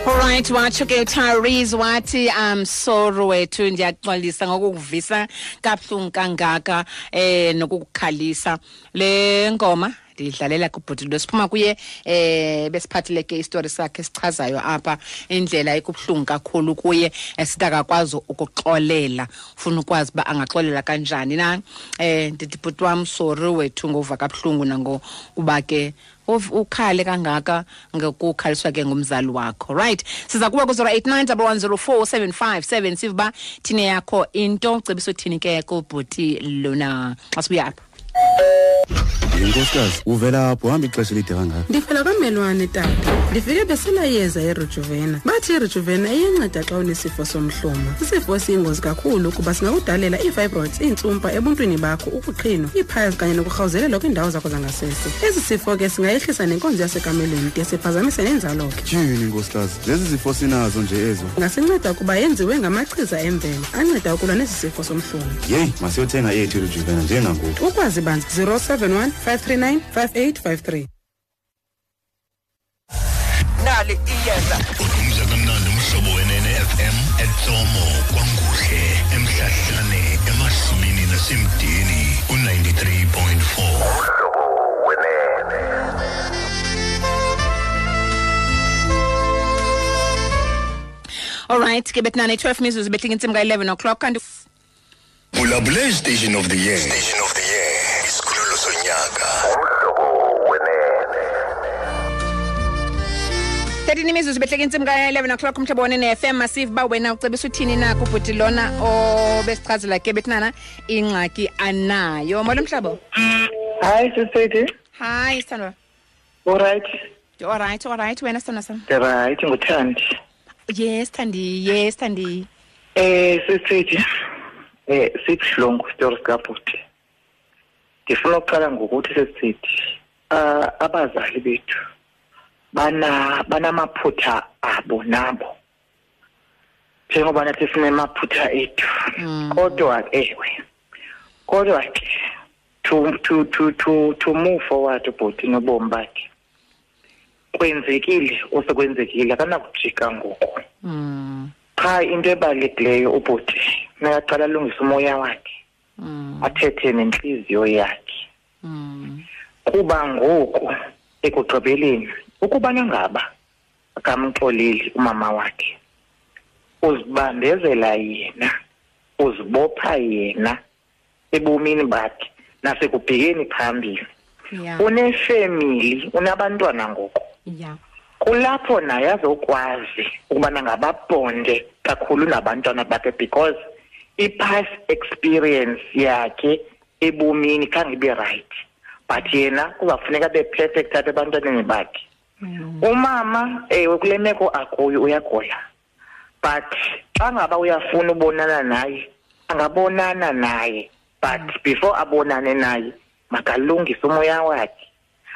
All right, watsho ke utaris wathi I'm sorry wethu ndiyaxolisa ngokukuvisa kabuhlungu kangaka eh nokukukhalisa. Le ngoma ndiyidlalela kubhutilo siphuma kuye eh besiphathile ke istory sakhe sichazayo apha indlela ekubuhlungu kakhulu kuye esithi akakwazi ukuxolela ufuna ukwazi uba angaxolela kanjani na? Eh ndithi bhuti wam sorry wethu ngova kabuhlungu nangokuba ke uv- ukhale kangaka ngokukhaliswa ke ngumzali wakho. Right? Siza kuba ku-089 1104757 siva uba thine yakho into. Ucebisa uthini ke kubhuti lona? Xa sibuya apha. Yinkosikazi uvela pho hamba ixesha elide kangaka. Ndivela kwamelwane tata. Ndifike beselayeza irejuvena bathi irejuvena iyanceda xa unesifo somhlumo isifo esiyingozi kakhulu kuba singakudalela ii-fibroids iintsumpa ebuntwini bakho ukuqhinwa iipiles kanye nokurhawuzelelwa kwiindawo zakho zangasese. Esi sifo ke singayehlisa nenkonzo yasekamelweni de siphazamise nenzalo ke. Tyhini nkosikazi zezi zifo sinazo nje ezo. Ingasinceda kuba yenziwe ngamachiza emvelo anceda ukulwa nesi sifo somhlumo yeyi masiyothenga yethu irujuvena njengangoku. Ukwazi banzi 071 539 5853 nali iyeza. Udumza kamnandi umhlobo wenene FM etsomo kwanguhle emhlahlane emasimini nasemdini u93.4 all right ke betinane 12 mizuzu behlika intsimbi ka-11 o'clock kanti bulabule station of the year. Station of the year 13 imizuzu behleka intsimbi ka-11 o'clock umhlobo wone ne-fm masive uba wena ucebisa uthini na kubhuti lona obesichazela ke bethinana ingxaki anayo. Molo mhlobo. Hayi sisithi. Hayi sithandwa olrayithi allright allright wena sithandwa sam? Rayithi nguthandi. Yes thandi yes thandi. Um sisithi um sibuhlungu isitori sikabhuti ndifuna ukuqala ngokuthi sesithi um abazali bethu bana banamaphutha abo nabo. Njengoba nathi sinemaphutha ethu. Kodwa ewe kodwa ke to to to to to move forward ubhuti nobomi bakhe. Kwenzekile osekwenzekile akanakujika ngoku. Mm, qha into ebalulekileyo ubhuti nakaqala alungise umoya wakhe. Mm, athethe nenhliziyo yakhe. Mm, kuba ngoku ekugqibeleni ukuba ngaba akamxoleli umama wakhe uzibambezela yena uzibopha yena ebomini bakhe nasekubhekeni phambili. Yeah unefemily unabantwana ngoku. Yeah kulapho naye azokwazi ukubana ngababonde kakhulu nabantwana bakhe because i-past experience yakhe ebomini khange ibe right. But yena kuzawufuneka abe perfect apha ebantwaneni bakhe umama ewe kule meko akuyo uyagola. But xa ngaba uyafuna ubonana naye angabonana naye. But before abonane naye makalungise umoya wakhe.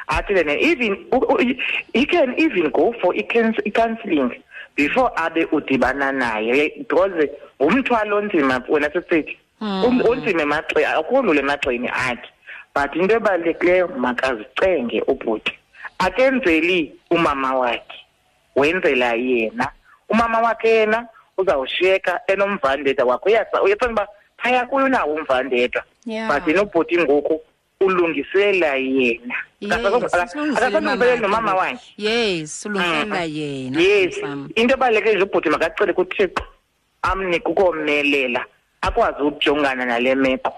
Athi then even u- u- he can even go for i-cans- i-counselling before abe udibana naye. Because ngumthwalo onzima wena sisithi Um- onzima emagxeni akho lula emagxeni akhe but into ebalulekileyo makazicenge ubhuti akenzeli umama wakhe wenzela yena. Umama wakhe yena uzawushiyeka enomvandedwa wakhe. Uyaca uyacinga uba phaya kuyo unawo umvandedwa. Yeah. but yena. Ubhuti ngoku ulungiselela yena akasalungiseleli nomama wakhe. Yes ulungiselela yena yes. Sam. into ebaluleke nje ubhuti makacele kuthixo amnike ukomelela akwazi ukujongana nale meko.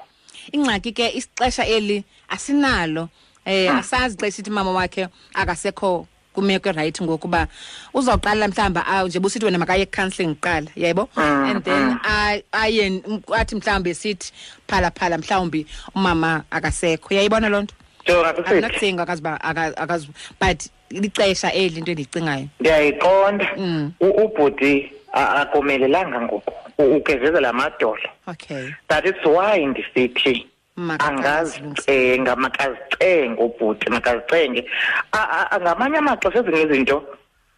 Ingxaki ke isixesha eli asinalo. Eh Hmm. asazi xa sithi mama wakhe akasekho kumeko right ngokuba uzawuqala mhlawumbi ah, nje busithi wena makaye counseling kuqala yebo? Mm, and then a- aye m- athi mhlawumbi sithi phala phala mhlawumbi umama akasekho. Uyayibona loo nto? Jonga sisithi akunakucinga akaziba akazi but lixesha eli into endiyicingayo. Ndiyayiqonda. Mm. U- ubhuti a- akomelelanga ngoku U- ugezezela amadolo. Okay. That is why ndisithi Makaqale angazicenga makazicenge ubhuti makazicenge. A- a- a- ngamanye amaxesha ezinye izinto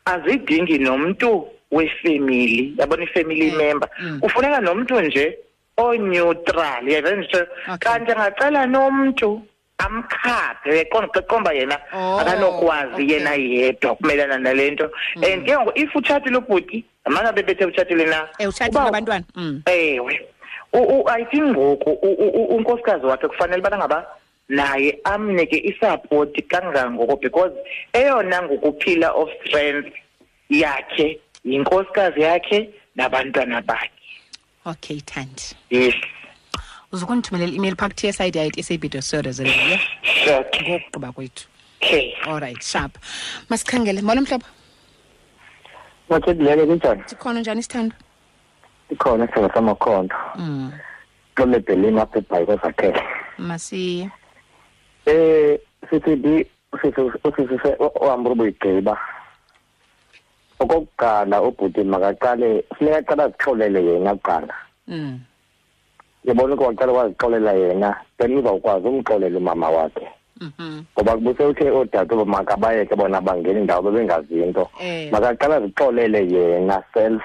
azidingi nomntu wefemili yabona ifamily member. kufuneka nomntu nje oneutral yabona nditsho kanti angacela nomntu amkhaphe qonda qomba yena Oh, akanokwazi okay. yena yedwa ukumelana nale nto. And ke ngoku if utshatile ubhuti amana bebethe utshatile na? Eh utshatile uba- abantwana. Mm. Ewe. U- u- i think ngoku? Unkosikazi wakhe kufanele ubana ngaba naye amnike isapoti kangangoko because eyona ngokuphila of strength yakhe yinkosikazi yakhe nabantwana bakhe. Okay thandi yes. Uzukundithumelela i-email phaa ku-tsid it sabitosorezeleye okay ngokugqiba kwethu. Okay. All right sharp. Masikhangele molo mhlobo. Mathidileke kunjani? sikhona njani isithando Ikhona isithando samakhondo. mm Xole Belima apha eBhayiko zakhele. masiye Eh sithi di sithi usisi ohamba ubuyigqiba. Okokuqala ubhuti makaqale funeka aqala azixolele yena kuqala. mm Yabona ukuthi waqala wazixolela yena then uzawukwazi umxolela umama wakhe. mhm Ngoba kubuse uthe oodade makabayeke bona bangena indawo bebengazi into. eh makaqala azixolele yena self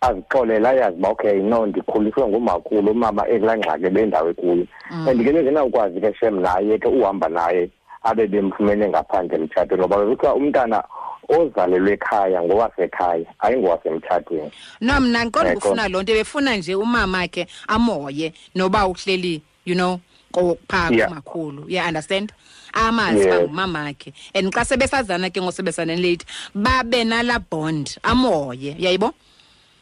azixolele ayazi uba okay no ndikhuliswe ngumakhulu umama ekulaa ngxaki bendawo ekuyo. And ke bengenawukwazi ke shem naye ke uhamba naye abe bemfumene ngaphandle emtshatweni ngoba kuthiwa umntana ozalelwe ekhaya ngowasekhaya ayingowasemtshatweni. No mna ndiqonda Yebo. ukufuna loo nto. Ebefuna nje umama ke amoye noba uhleli you know ko- phaa Yeah. kumakhulu. Yeah understand? Amazi Yes. uba ngumama akhe and xa sebesazana ke ngosebesane late babe nala bond amoye. Uyayibona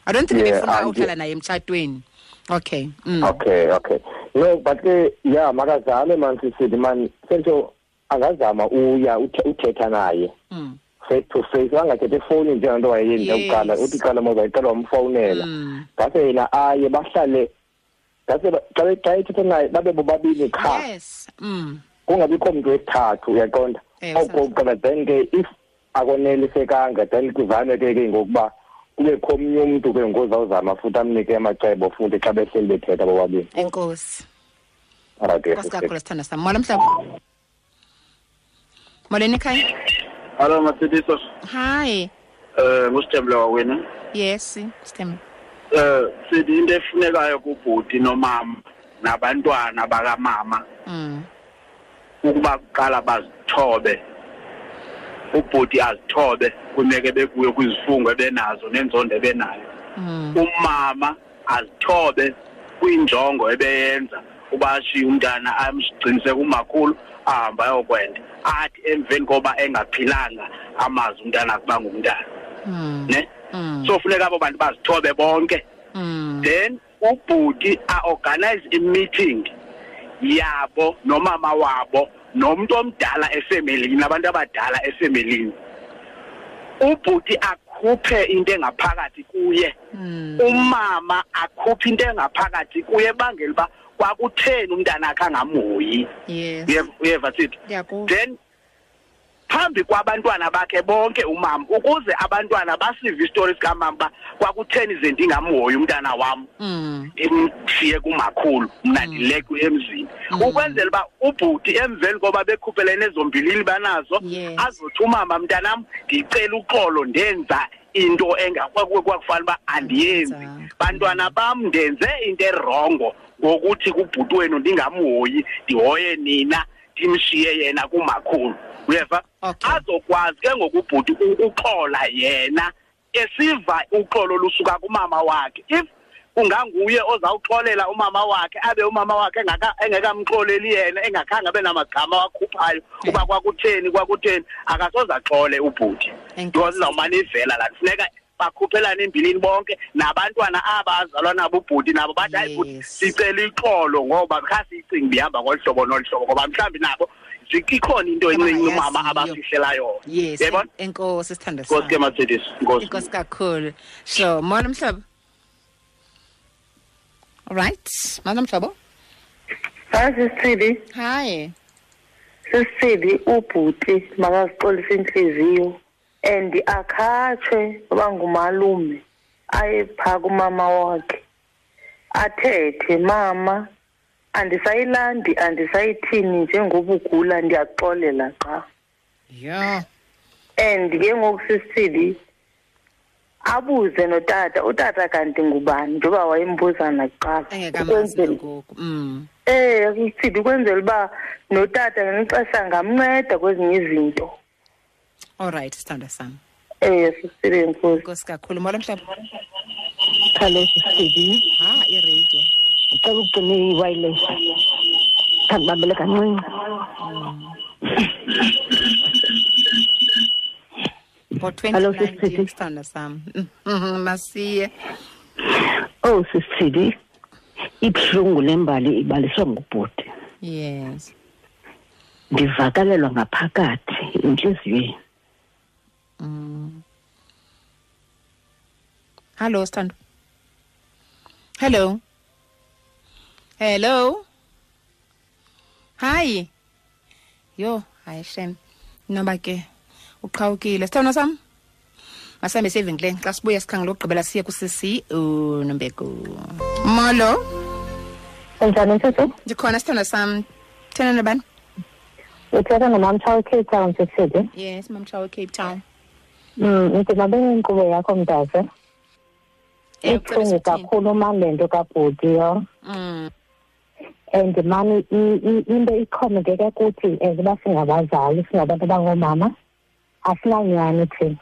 i don't think Yeah, befuna and- uhlala naye emtshatweni okay mm. okay okay no but ke ya makazame man sisithi man sento angazama uya uthe- uthetha naye Mm. face to face angathethe efowunini njengento wayeyenza Yes. kuqala uthi qala mozayicela wamfowunela Mm. ngase yena aye bahlale ngase ba- xa be- xa ethetha naye babe bobabili qha yes mm. kungabikho mntu wesithathu uyaqonda Ewe, okokuqala then ke if akonelisekanga then kuzame ke ke ngokuba kubekho omnye umntu ke ngozawuzama futhi amnike amacebo futhi xa behleli bethetha bobabili enkosi nkosi kakhulu sithanda sam mola mhlaba molweni ekhaya Hello Matsidiso. hi Eh ngusithembile wena. yes sithembe Eh sithi into efunekayo kubhuti nomama nabantwana bakamama mm. ukuba kuqala bazithobe. Ubhuti azithobe kumeke bekuyo kwizifungo ebenazo nenzondo ebenayo. Mm. Umama azithobe kwinjongo ebeyenza uba ashiye umntana amsigcinise kumakhulu ahambe ayokwenda athi emveni koba engaphilanga amazi umntana akuba ngumntana Mm. ne Mm. so funeka abo bantu bazithobe bonke then ubhuti a-organize i-meeting yabo nomama wabo nomuntu omdala efemelini abantu abadala efemelini ubhuti akhuphe into engaphakathi kuye. Mm. umama akhuphe into engaphakathi kuye ebangela uba kwakutheni umntana akhe angamhoyi uyeva sithi? Then phambi kwabantwana bakhe bonke umama ukuze abantwana basive isitori sikamama uba kwakutheni izinto ingamhoyi umntana wam mm. imshiye kumakhulu mna ndilekwe emzini ukwenzela uba ubhuti emveni koba bekhuphelene ezombilini banazo Yes. azothi umama mntanam ndicela uxolo ndenza into engakwakufanele uba andiyenzi Ayenzanga. bantwana bam ndenze into erongo ngokuthi kubhuti wenu ndingamhoyi ndihoye nina ndimshiye yena kumakhulu uyeva Okay. azokwazi ke ngokubhuti ukuxola yena esiva uxolo lusuka kumama wakhe if unganguye ozawuxolela umama wakhe abe umama wakhe engaka engekamxoleli yena engakhange abe namagama wakhuphayo uba kwakutheni kwakutheni akasoze axole ubhuti Enkosi. because izawumane ivela la kufuneka bakhuphelane embilini bonke nabantwana aba azalwa nabo ubhuti nabo bathi hayi bhuti Yes. sicela ixolo ngoba kha siyicinga bihamba ngolu hlobo nolu hlobo ngoba mhlawumbi nabo zi- ikhona into encinci umama Abangayaziyo. abafihlela yona. Yes yabona enkosi sithanda nkosi ke Mercedes nkosi. Inkosi kakhulu. Sure mona mhlobo alright mona mhlobo hayi sisithili hi sisithili ubhuti makazixolise inhliziyo. And akhatshwe uba ngumalume aye phaa kumama wakhe. Athethe mama andisayilandi andisayithini njengoba ugula ndiyaxolela qha. Yeah and ke ngoku sisithili abuze notata utata kanti ngubani? Njengoba wayembuza nakuqala engekamazi Ukwenzela- ngoku mm. Eh sisithi ukwenzela uba notata ngenixesha ngamnceda kwezinye izinto. Alright sithanda sam Eh sisithi inkosi. inkosi kakhulu mona mhlobo Hello sisithi. ha iradio Ucela ucime i-wireless. Kangibambele kancinci. Hello, ngo-2019 sisithi. sithanda sam Mhm, masiye Oh sisithi. Ibhlungu lembali ibaliswa ngubhuti. yes Ndivakalelwa ngaphakathi enhliziyweni. Mm. Hello, Stand. Hello. Hello. Hi. Yo, hayi shem. Noba ke uqhawukile. Sithona sam? Masambe sevingleni xa sibuya sikhangela ukugqibela siye kusisi uNombeko. Molo. Unjani mfethu? Ndikhona sithona sam. Thena nabani? Uthetha nomamtsha we-Cape Town sisithi. Yes, mamtshawe Cape Town. Mm, ndimabe inkqubo yakho mntaze. Eh, ucebisa Ibuhlungu ukuthini? kakhulu mani le nto kabhuti yo. Mm. And mani i- i- into ixhomekeke kuthi as uba singabazali singabantu abangoomama asinanyani thina.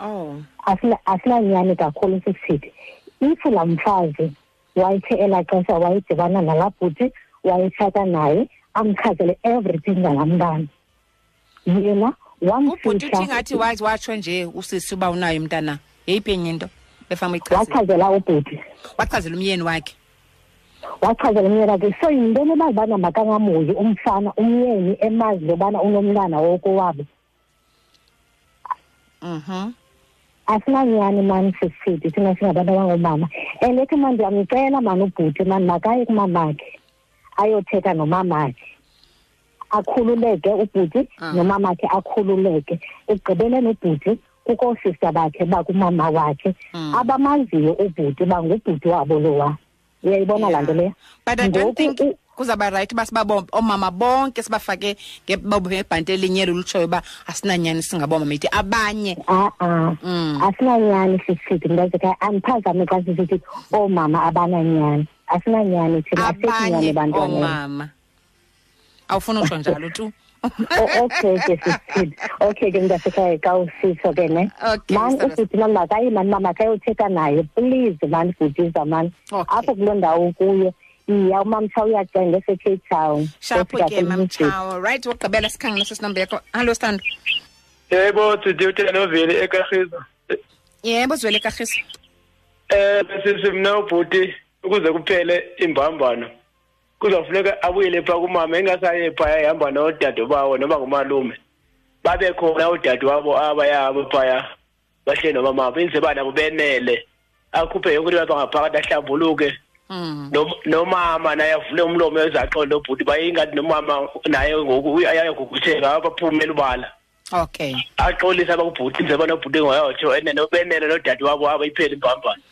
Oh. Asina- asinanyani kakhulu sisithi. If laa mfazi wayethe elaa xesha wayedibana nalaa bhuti wayetshata naye amchazele everything ngalaa mntana. Yena ubhuti uthi wamfihla ngathi wazi watsho nje usisi uba unayo umntana. Yeyiphi enye into befama ichazela wachazela ubhuti. Wachazela umyeni wakhe. Wachazela umyeni wakhe. So yintoni ebazibana makangamoyi umfana umyeni emazi lobana unomntana wokowabo mhm. Asinanyani mani sisithi thina singabantu abangoomama and ethi mani ndiyamcela mani ubhuti mani makaye kumamakhe ayothetha nomamakhe akhululeke ubhuti Ah. nomamakhe akhululeke. Ekugqibeleni ubhuti kukho oosista bakhe bakumama wakhe. Mm. abamaziyo ubhuti bangubhuti wabo lowa. Uyayibona laa nto leyo? But i don't Ngoku think u- kuzaba right uba sibabo oomama bonke sibafake ngebabo ngebhanti elinyelo lutshoyo uba asinanyani singaboomama ithi abanye. A-a. Mm. asinanyani sisithi mntazeka andiphazame xa sisithi oomama abananyani. Asinanyani thina asithi nyani abanye bantwaneni oomama awufuni utsho njalo tu O- okay ke sisithi okay. Ke mntasekhaya xa usitsho ke ne? Okay, mani Mr. ubhuti mani makayi mani mama kayothetha naye. Please mani bhutiza mani Okay. apho kuloo ndawo ukuyo iya umamtsha uyacenga esecape town. Shapho Ofika ke kwelinye icele. mamtshawo right wokugqibela sikhangela sesinombe yakho. Hallo stando yebo sidi utenoveli ekarhiza yebo zwele karhisa eh sisi mina ubhuti ukuze kuphele imbambano. Kuzofuneka abuyele phaa kumama engasaye phaya ehamba nodade bawo noma ngumalume. Babe khona udade wabo abayabo phaya bahle nomamabo inze banabo benele akhuphe yonke into lapha ngaphakathi ahlambuluke. Mm. Nom- nomama naye avule umlomo ezaxole lobhuti bayingathi nomama naye ngoku ayagugutheka abaphumela ubala okay. Axolise abakubhuti nje banobhuti ngoyotsho and nobenele nodade wabo abayipheli imbambano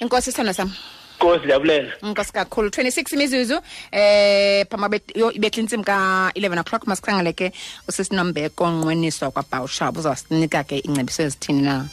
inkosi sithando sam. Nkosi ndiyabulela inkosi kakhulu. 26 imizuzu eh phama bet- yo- ibetha intsimbi ka-11 o'clock masikhangele ke usisinombeko onqweniswa kwabhawushab uzawusinika ke ingcebiso ezithini na?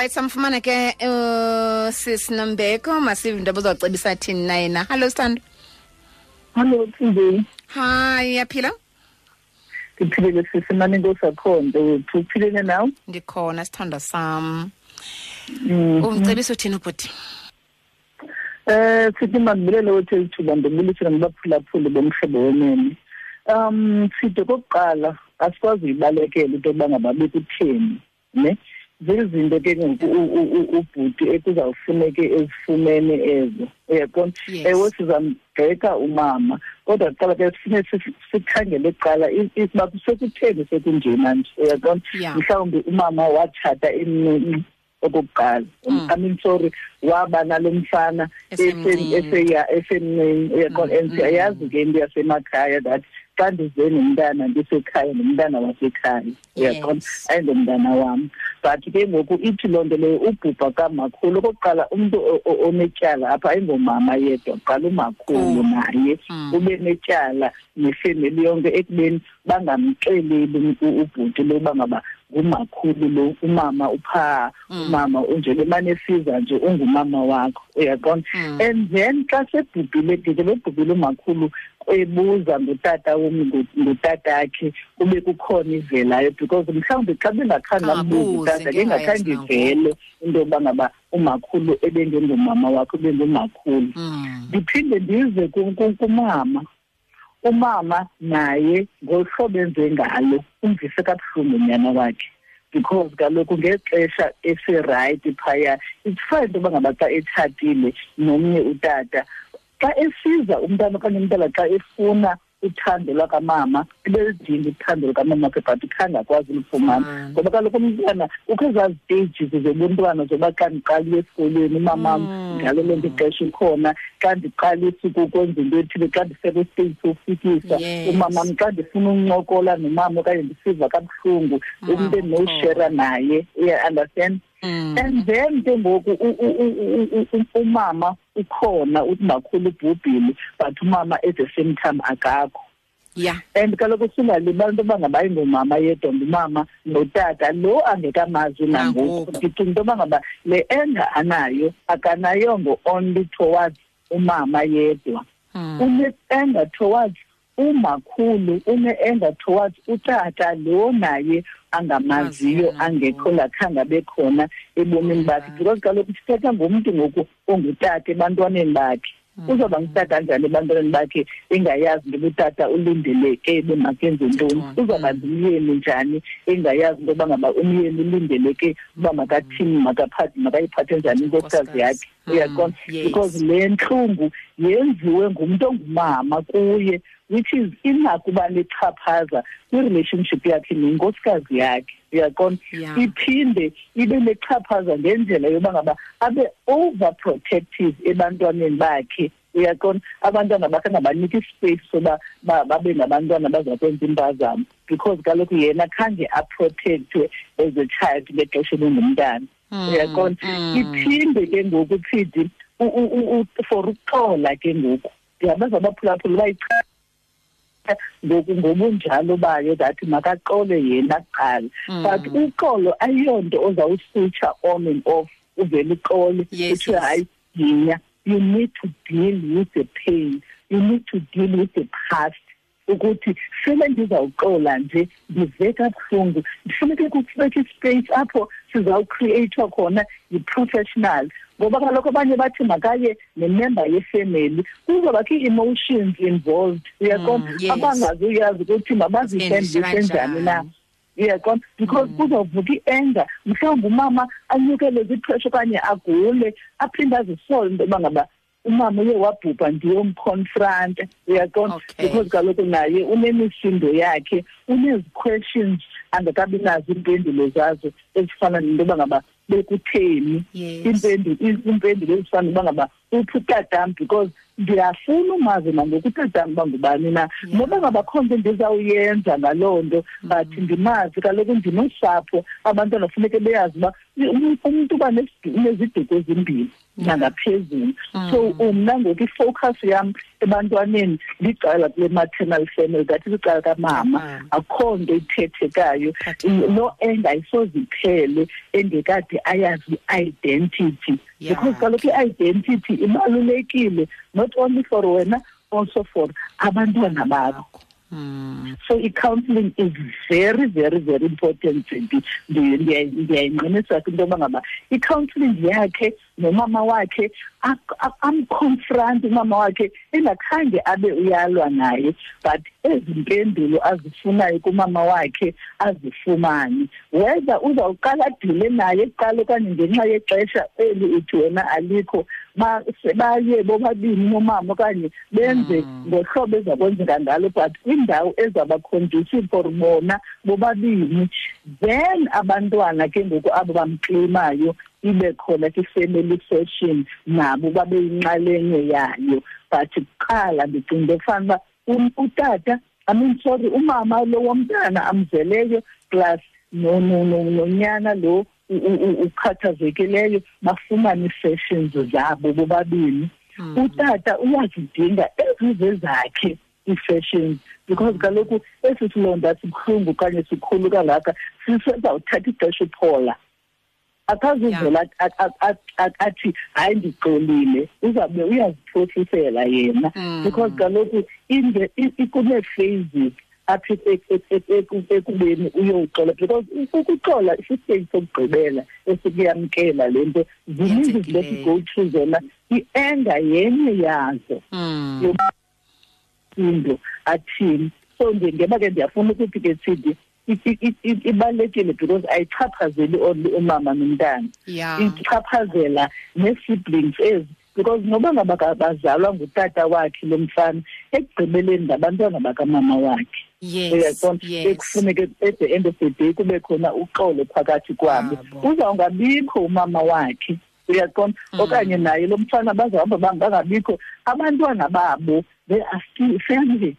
Alright samfumana ke uh, sis Nombeko masive into abazocebisa thini na yena hello sithando Hello Thindi. hi yaphila Ngiphilile sisimane ngosakhonto wethu uphilile nawe? ndikhona sithanda sam Mm. umcebisa uthini ubhuti Eh sithi mandibulele wethu elithuba ndimbulisile ngabaphulaphuli bomhlobo wenene. Um sithi kokuqala asikwazi uyibalekela into yokuba ngaba bekutheni ne zizinto ke ngoku u- u- u- ubhuti ekuzawufuneke ezifumene ezo uyaqonda ewe sizambheka umama kodwa kuqala ke sifune si- sikhangele kuqala i- isiba sekutheni sekunjena nje uyaqonda Yeah. mhlawumbi umama watshata emncinci okokuqala. I mean sorry waba nalo mfana Esemncinci. eseya esemncinci uyaqonda and siyayazi ke into yasemakhaya that xa ndize nomntana ndisekhaya nomntana wasekhaya. Uyaqonda ayingomntana wam but ke ngoku ithi loo nto leyo ubhubha kamakhulu. Okokuqala umntu o- o- onetyala apha ayingomama yedwa kuqala umakhulu naye ube netyala nefemeli yonke ekubeni bangamxeleli u- ubhuti lo uba ngaba ngumakhulu lo umama uphaa umama unje bemane siza nje ungumama wakho uyaqonda and then xa sebhubhile dide bebhubhile umakhulu ebuza ngutata wom ngutatakhe kube kukhona ivelayo because mhlawumbi xa bengakhange ambuze utata ngengakhange ivele into yokuba ngaba umakhulu ebengengumama wakho ebengumakhulu ndiphinde ndize ku- ku- kumama. Umama naye ngohlobo enze ngalo umvise kabuhlungu unyana wakhe. Because kaloku ngexesha esirayithi phaya it's fine into yoba ngaba xa etshatile nomnye utata. Xa esiza umntana okanye umntana xa efuna uthando lwakamama ibelidinga uthando lukamama wakhe but khange akwazi ulifumana. Ngoba kaloku umntwana kukho ezaa stages zobuntwana zoba xa ndiqalile esikolweni umamam ngalo lonke ixesha ukhona xa ndiqalisa ukukwenza into ethile xa ndifika kwistage sofikisa Yes. umamam xa ndifuna uncokola nomama okanye ndisiva kabuhlungu umntu endinowushera naye uya-understand and then ke ngoku u- u- u- u- u- u- umama ukhona uthi makhulu ubhubhile but umama at the same time akakho. Ya and kaloku singalibali into yoba ngabayi ngomama yedwa ngumama notata lo angekamazi nangoku. ndicinga into yoba ngaba le enga anayo akanayongo only towards umama yedwa. Une-anger towards umakhulu une-anger towards utata lo naye angamaziyo angekho ngakhange abe khona ebomini bakhe. Because kaloku sithetha ngumntu ngoku ongutata ebantwaneni bakhe. Uzawuba ngutata kanjani ebantwaneni bakhe engayazi into ubutata ulindeleke bemakenze ntoni? uzawuba ngumyeni njani engayazi into yoba ngaba umyeni ulindeleke uba makathini makaphathe makayiphathe njani inkosikazi. yakhe. Uyaqonda because le ntlungu yenziwe ngumntu ongumama kuye. Which is inakuba nechaphaza kwirelationship yakhe nenkosikazi yakhe. Uyaqonda iphinde ibe nechaphaza ngendlela yoba ngaba abe overprotective ebantwaneni bakhe. Uyaqonda abantwana bakhe angabanika ispace soba ba- babe ngabantwana bazakwenza impazamo because kaloku yena khange aprotectwe as a child ngexesha ebengumntana hmm, uyaqonda hmm. iphinde ke ngoku phidi for ukuxola ke ngoku. Ndiyabaza abaphulaphuli bayicha ngoku ngobunjalo bayo that yena kuqala. Mm. But uxolo ayiyonto ozawuswitsha on and off uvele kuthiwe hayi yinya you need to deal with the pain. You need to deal with the past ukuthi sele ndizawuxola nje ndive kabuhlungu. Ndifuneke kufike ispace apho sizawucreathwa khona yi-professional ngoba kaloku abanye bathi makaye nemember yefemeli kuzobakho ii-emotions involved uyaqonda yes. abangazuyazi ukuthi mabazihembise Senziswe njani na. uyaqonda because kuzovuka i-anger. Mhlawumbi umama anyukele zipressure okanye agule aphinde azisole into yoba ngaba umama uye wabhubha ndiyomconfranta uyaqonda because kaloku naye unemisindo yakhe unezi-questions angakabi nazo iimpendulo zazo ezifana nento yoba ngaba bekutheni. Impendulo iimpendulo ezifana noba ngaba uphi utatam because ndiyafuna umazi nangoku utatam uba ngubani na. Noba ngabakho nto ndizawuyenza ngaloo nto but ndimazi kaloku ndinosapho abantwana funeke beyazi uba um- umntu uba nesi- uneziduko ezimbini nangaphezulu so umna ngoku ifocus yam ebantwaneni licala kule maternal family that is icala kamama. Akho nto ithethekayo. Loo end ayisoziphele engekade ayazi i-identity. Because kaloku i-identity ibalulekile not only for wena also for abantwana bakho. So i-counselling is very very very important ndiyayinqinisa kwinto yoba ngaba i-counselling yakhe nomama wakhe amconfront umama wakhe engakhange abe uyalwa naye but ezi mpendulo azifunayo kumama wakhe azifumane. Whether uzawuqala adile naye ekuqala okanye ngenxa yexesha eli uthi wena alikho baye bobabini nomama okanye benze ngohlobo ezakwenzeka ngalo but kwindawo ezaba conducive for bona bobabini then abantwana ke ngoku abo bamklimayo ibe khona kwi-family session nabo babe yinxalenye yayo. But kuqala ndicinga into uba utata i mean sorry umama lo womntana amzeleyo plus nonyana lo ukhathazekileyo bafumane ii-sessions zabo bobabini. Utata uyazidinga ezize zakhe ii-sessions because kaloku esi silonda sibuhlungu okanye sikhulu kangaka sisezawuthatha ixesha uphola akazuvela athi hayi ndixolile uzawube uyaziphohlisela yena because kaloku kunee-phases apha ekubeni uyowuxola because ukuxola isistage sokugqibela esikuyamkela le nto zininzi izinto esi-go through zona i-enda yenye yazo yosindo athini. So ngeba ke ndiyafuna ukuthi ke sidi ibalulekile because ayichaphazeli only umama nomntana. Ichaphazela nee-siblings ezi because noba ngaba bazalwa ngutata wakhe lo mfana ekugqibeleni ngabantwana bakamama wakhe. Uyaqona ekufuneke at the end of the day kube khona uxolo phakathi kwabo uzawungabikho umama wakhe. Uyaqona okanye naye lo mfana bazahamba bangabikho abantwana babo they are still family.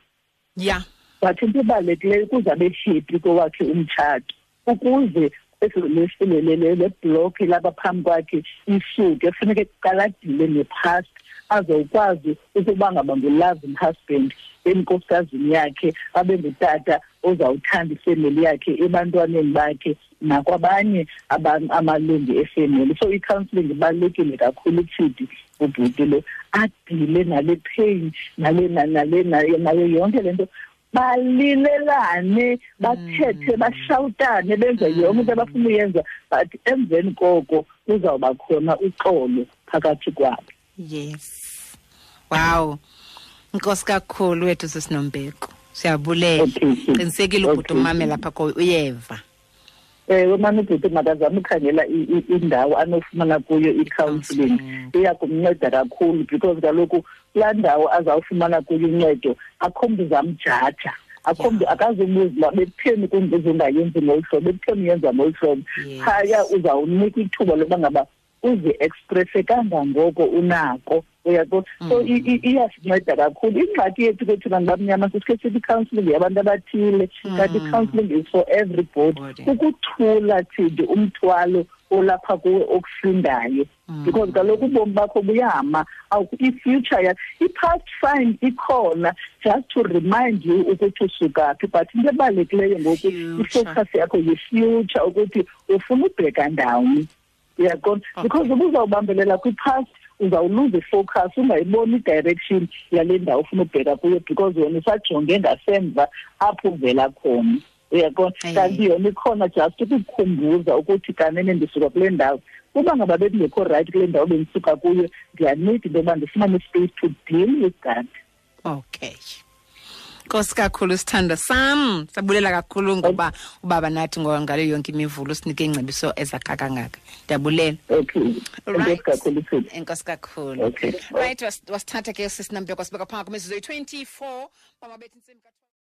Ya but into ebalulekileyo ukuze abe happy kowakhe umtshato ukuze le block lapha phambi kwakhe isuke kufuneke kuqaladile ne-past azokwazi ukuba ngaba ngu-loving husband enkosazini yakhe abe ngutata ozawuthanda ifemeli yakhe ebantwaneni bakhe nakwabanye amalungu efemeli so i-counselling ibalulekile kakhulu kuthidi ubhuti lo. Adile nale pain nale nale nayo yonke le nto. Balilelane bathethe bashawutane benze yonke into abafuna uyenza but emveni koko kuzawuba khona uxolo phakathi kwabo. Yes wow inkosi kakhulu wethu sisinombeko. Siyabulela. Qinisekile ubhuti umame lapha ko uyeva. Ewe mani ubhuti makazame ukhangela indawo anofumana kuyo i-counselling. Iya kumnceda kakhulu because kaloku kulaa ndawo azawufumana kuyo uncedo akho mntu uzamjaja akho mntu akazubuza uba bekutheni kumntu ungayenzi ngolu hlobo bekutheni uyenza ngolu hlobo. Phaya uzawunika ithuba loba ngaba uzi-expresse kangangoko unako uyaqo so iyasinceda kakhulu. Ingxaki yethu ke thina ngabamnyama sisike sithi i-counselling yabantu abathile kanti i-counselling is for everybody ukuthula thidi umthwalo olapha kuwe okufundayo. Because kaloku ubomi bakho buyama. I-future yakho i-past fine ikhona. Just to remind you ukuthi usukaphi but into ebalulekileyo ngoku ifocus yakho yi-future ukuthi ufuna ubheka ndawoni. Uyaqona because ubuzawubambelela kwi-past uzawuluza ifocus ungayiboni i-direction yale ndawo ufuna ubheka kuyo because wena usajonge ngasemva apho uvela khona. Uyaqona kanti yona ikhona just ukukukhumbuza ukuthi kanene ndisuka kule ndawo. Uba ngaba bendingekho right kule ndawo bendisuka kuyo ndiyanida into yoba ndifumane ispace to deal with that. Okay nkosi kakhulu sithanda sam. Sabulela kakhulu ngoba ubaba nathi ngale yonke imivulo sinike ingcebiso ezakhaka kangaka ndiyabulela okay enkosi kakhulu right wasithatha ke sisinampeko sibeka kwemizuzu eyi-24 bamabethi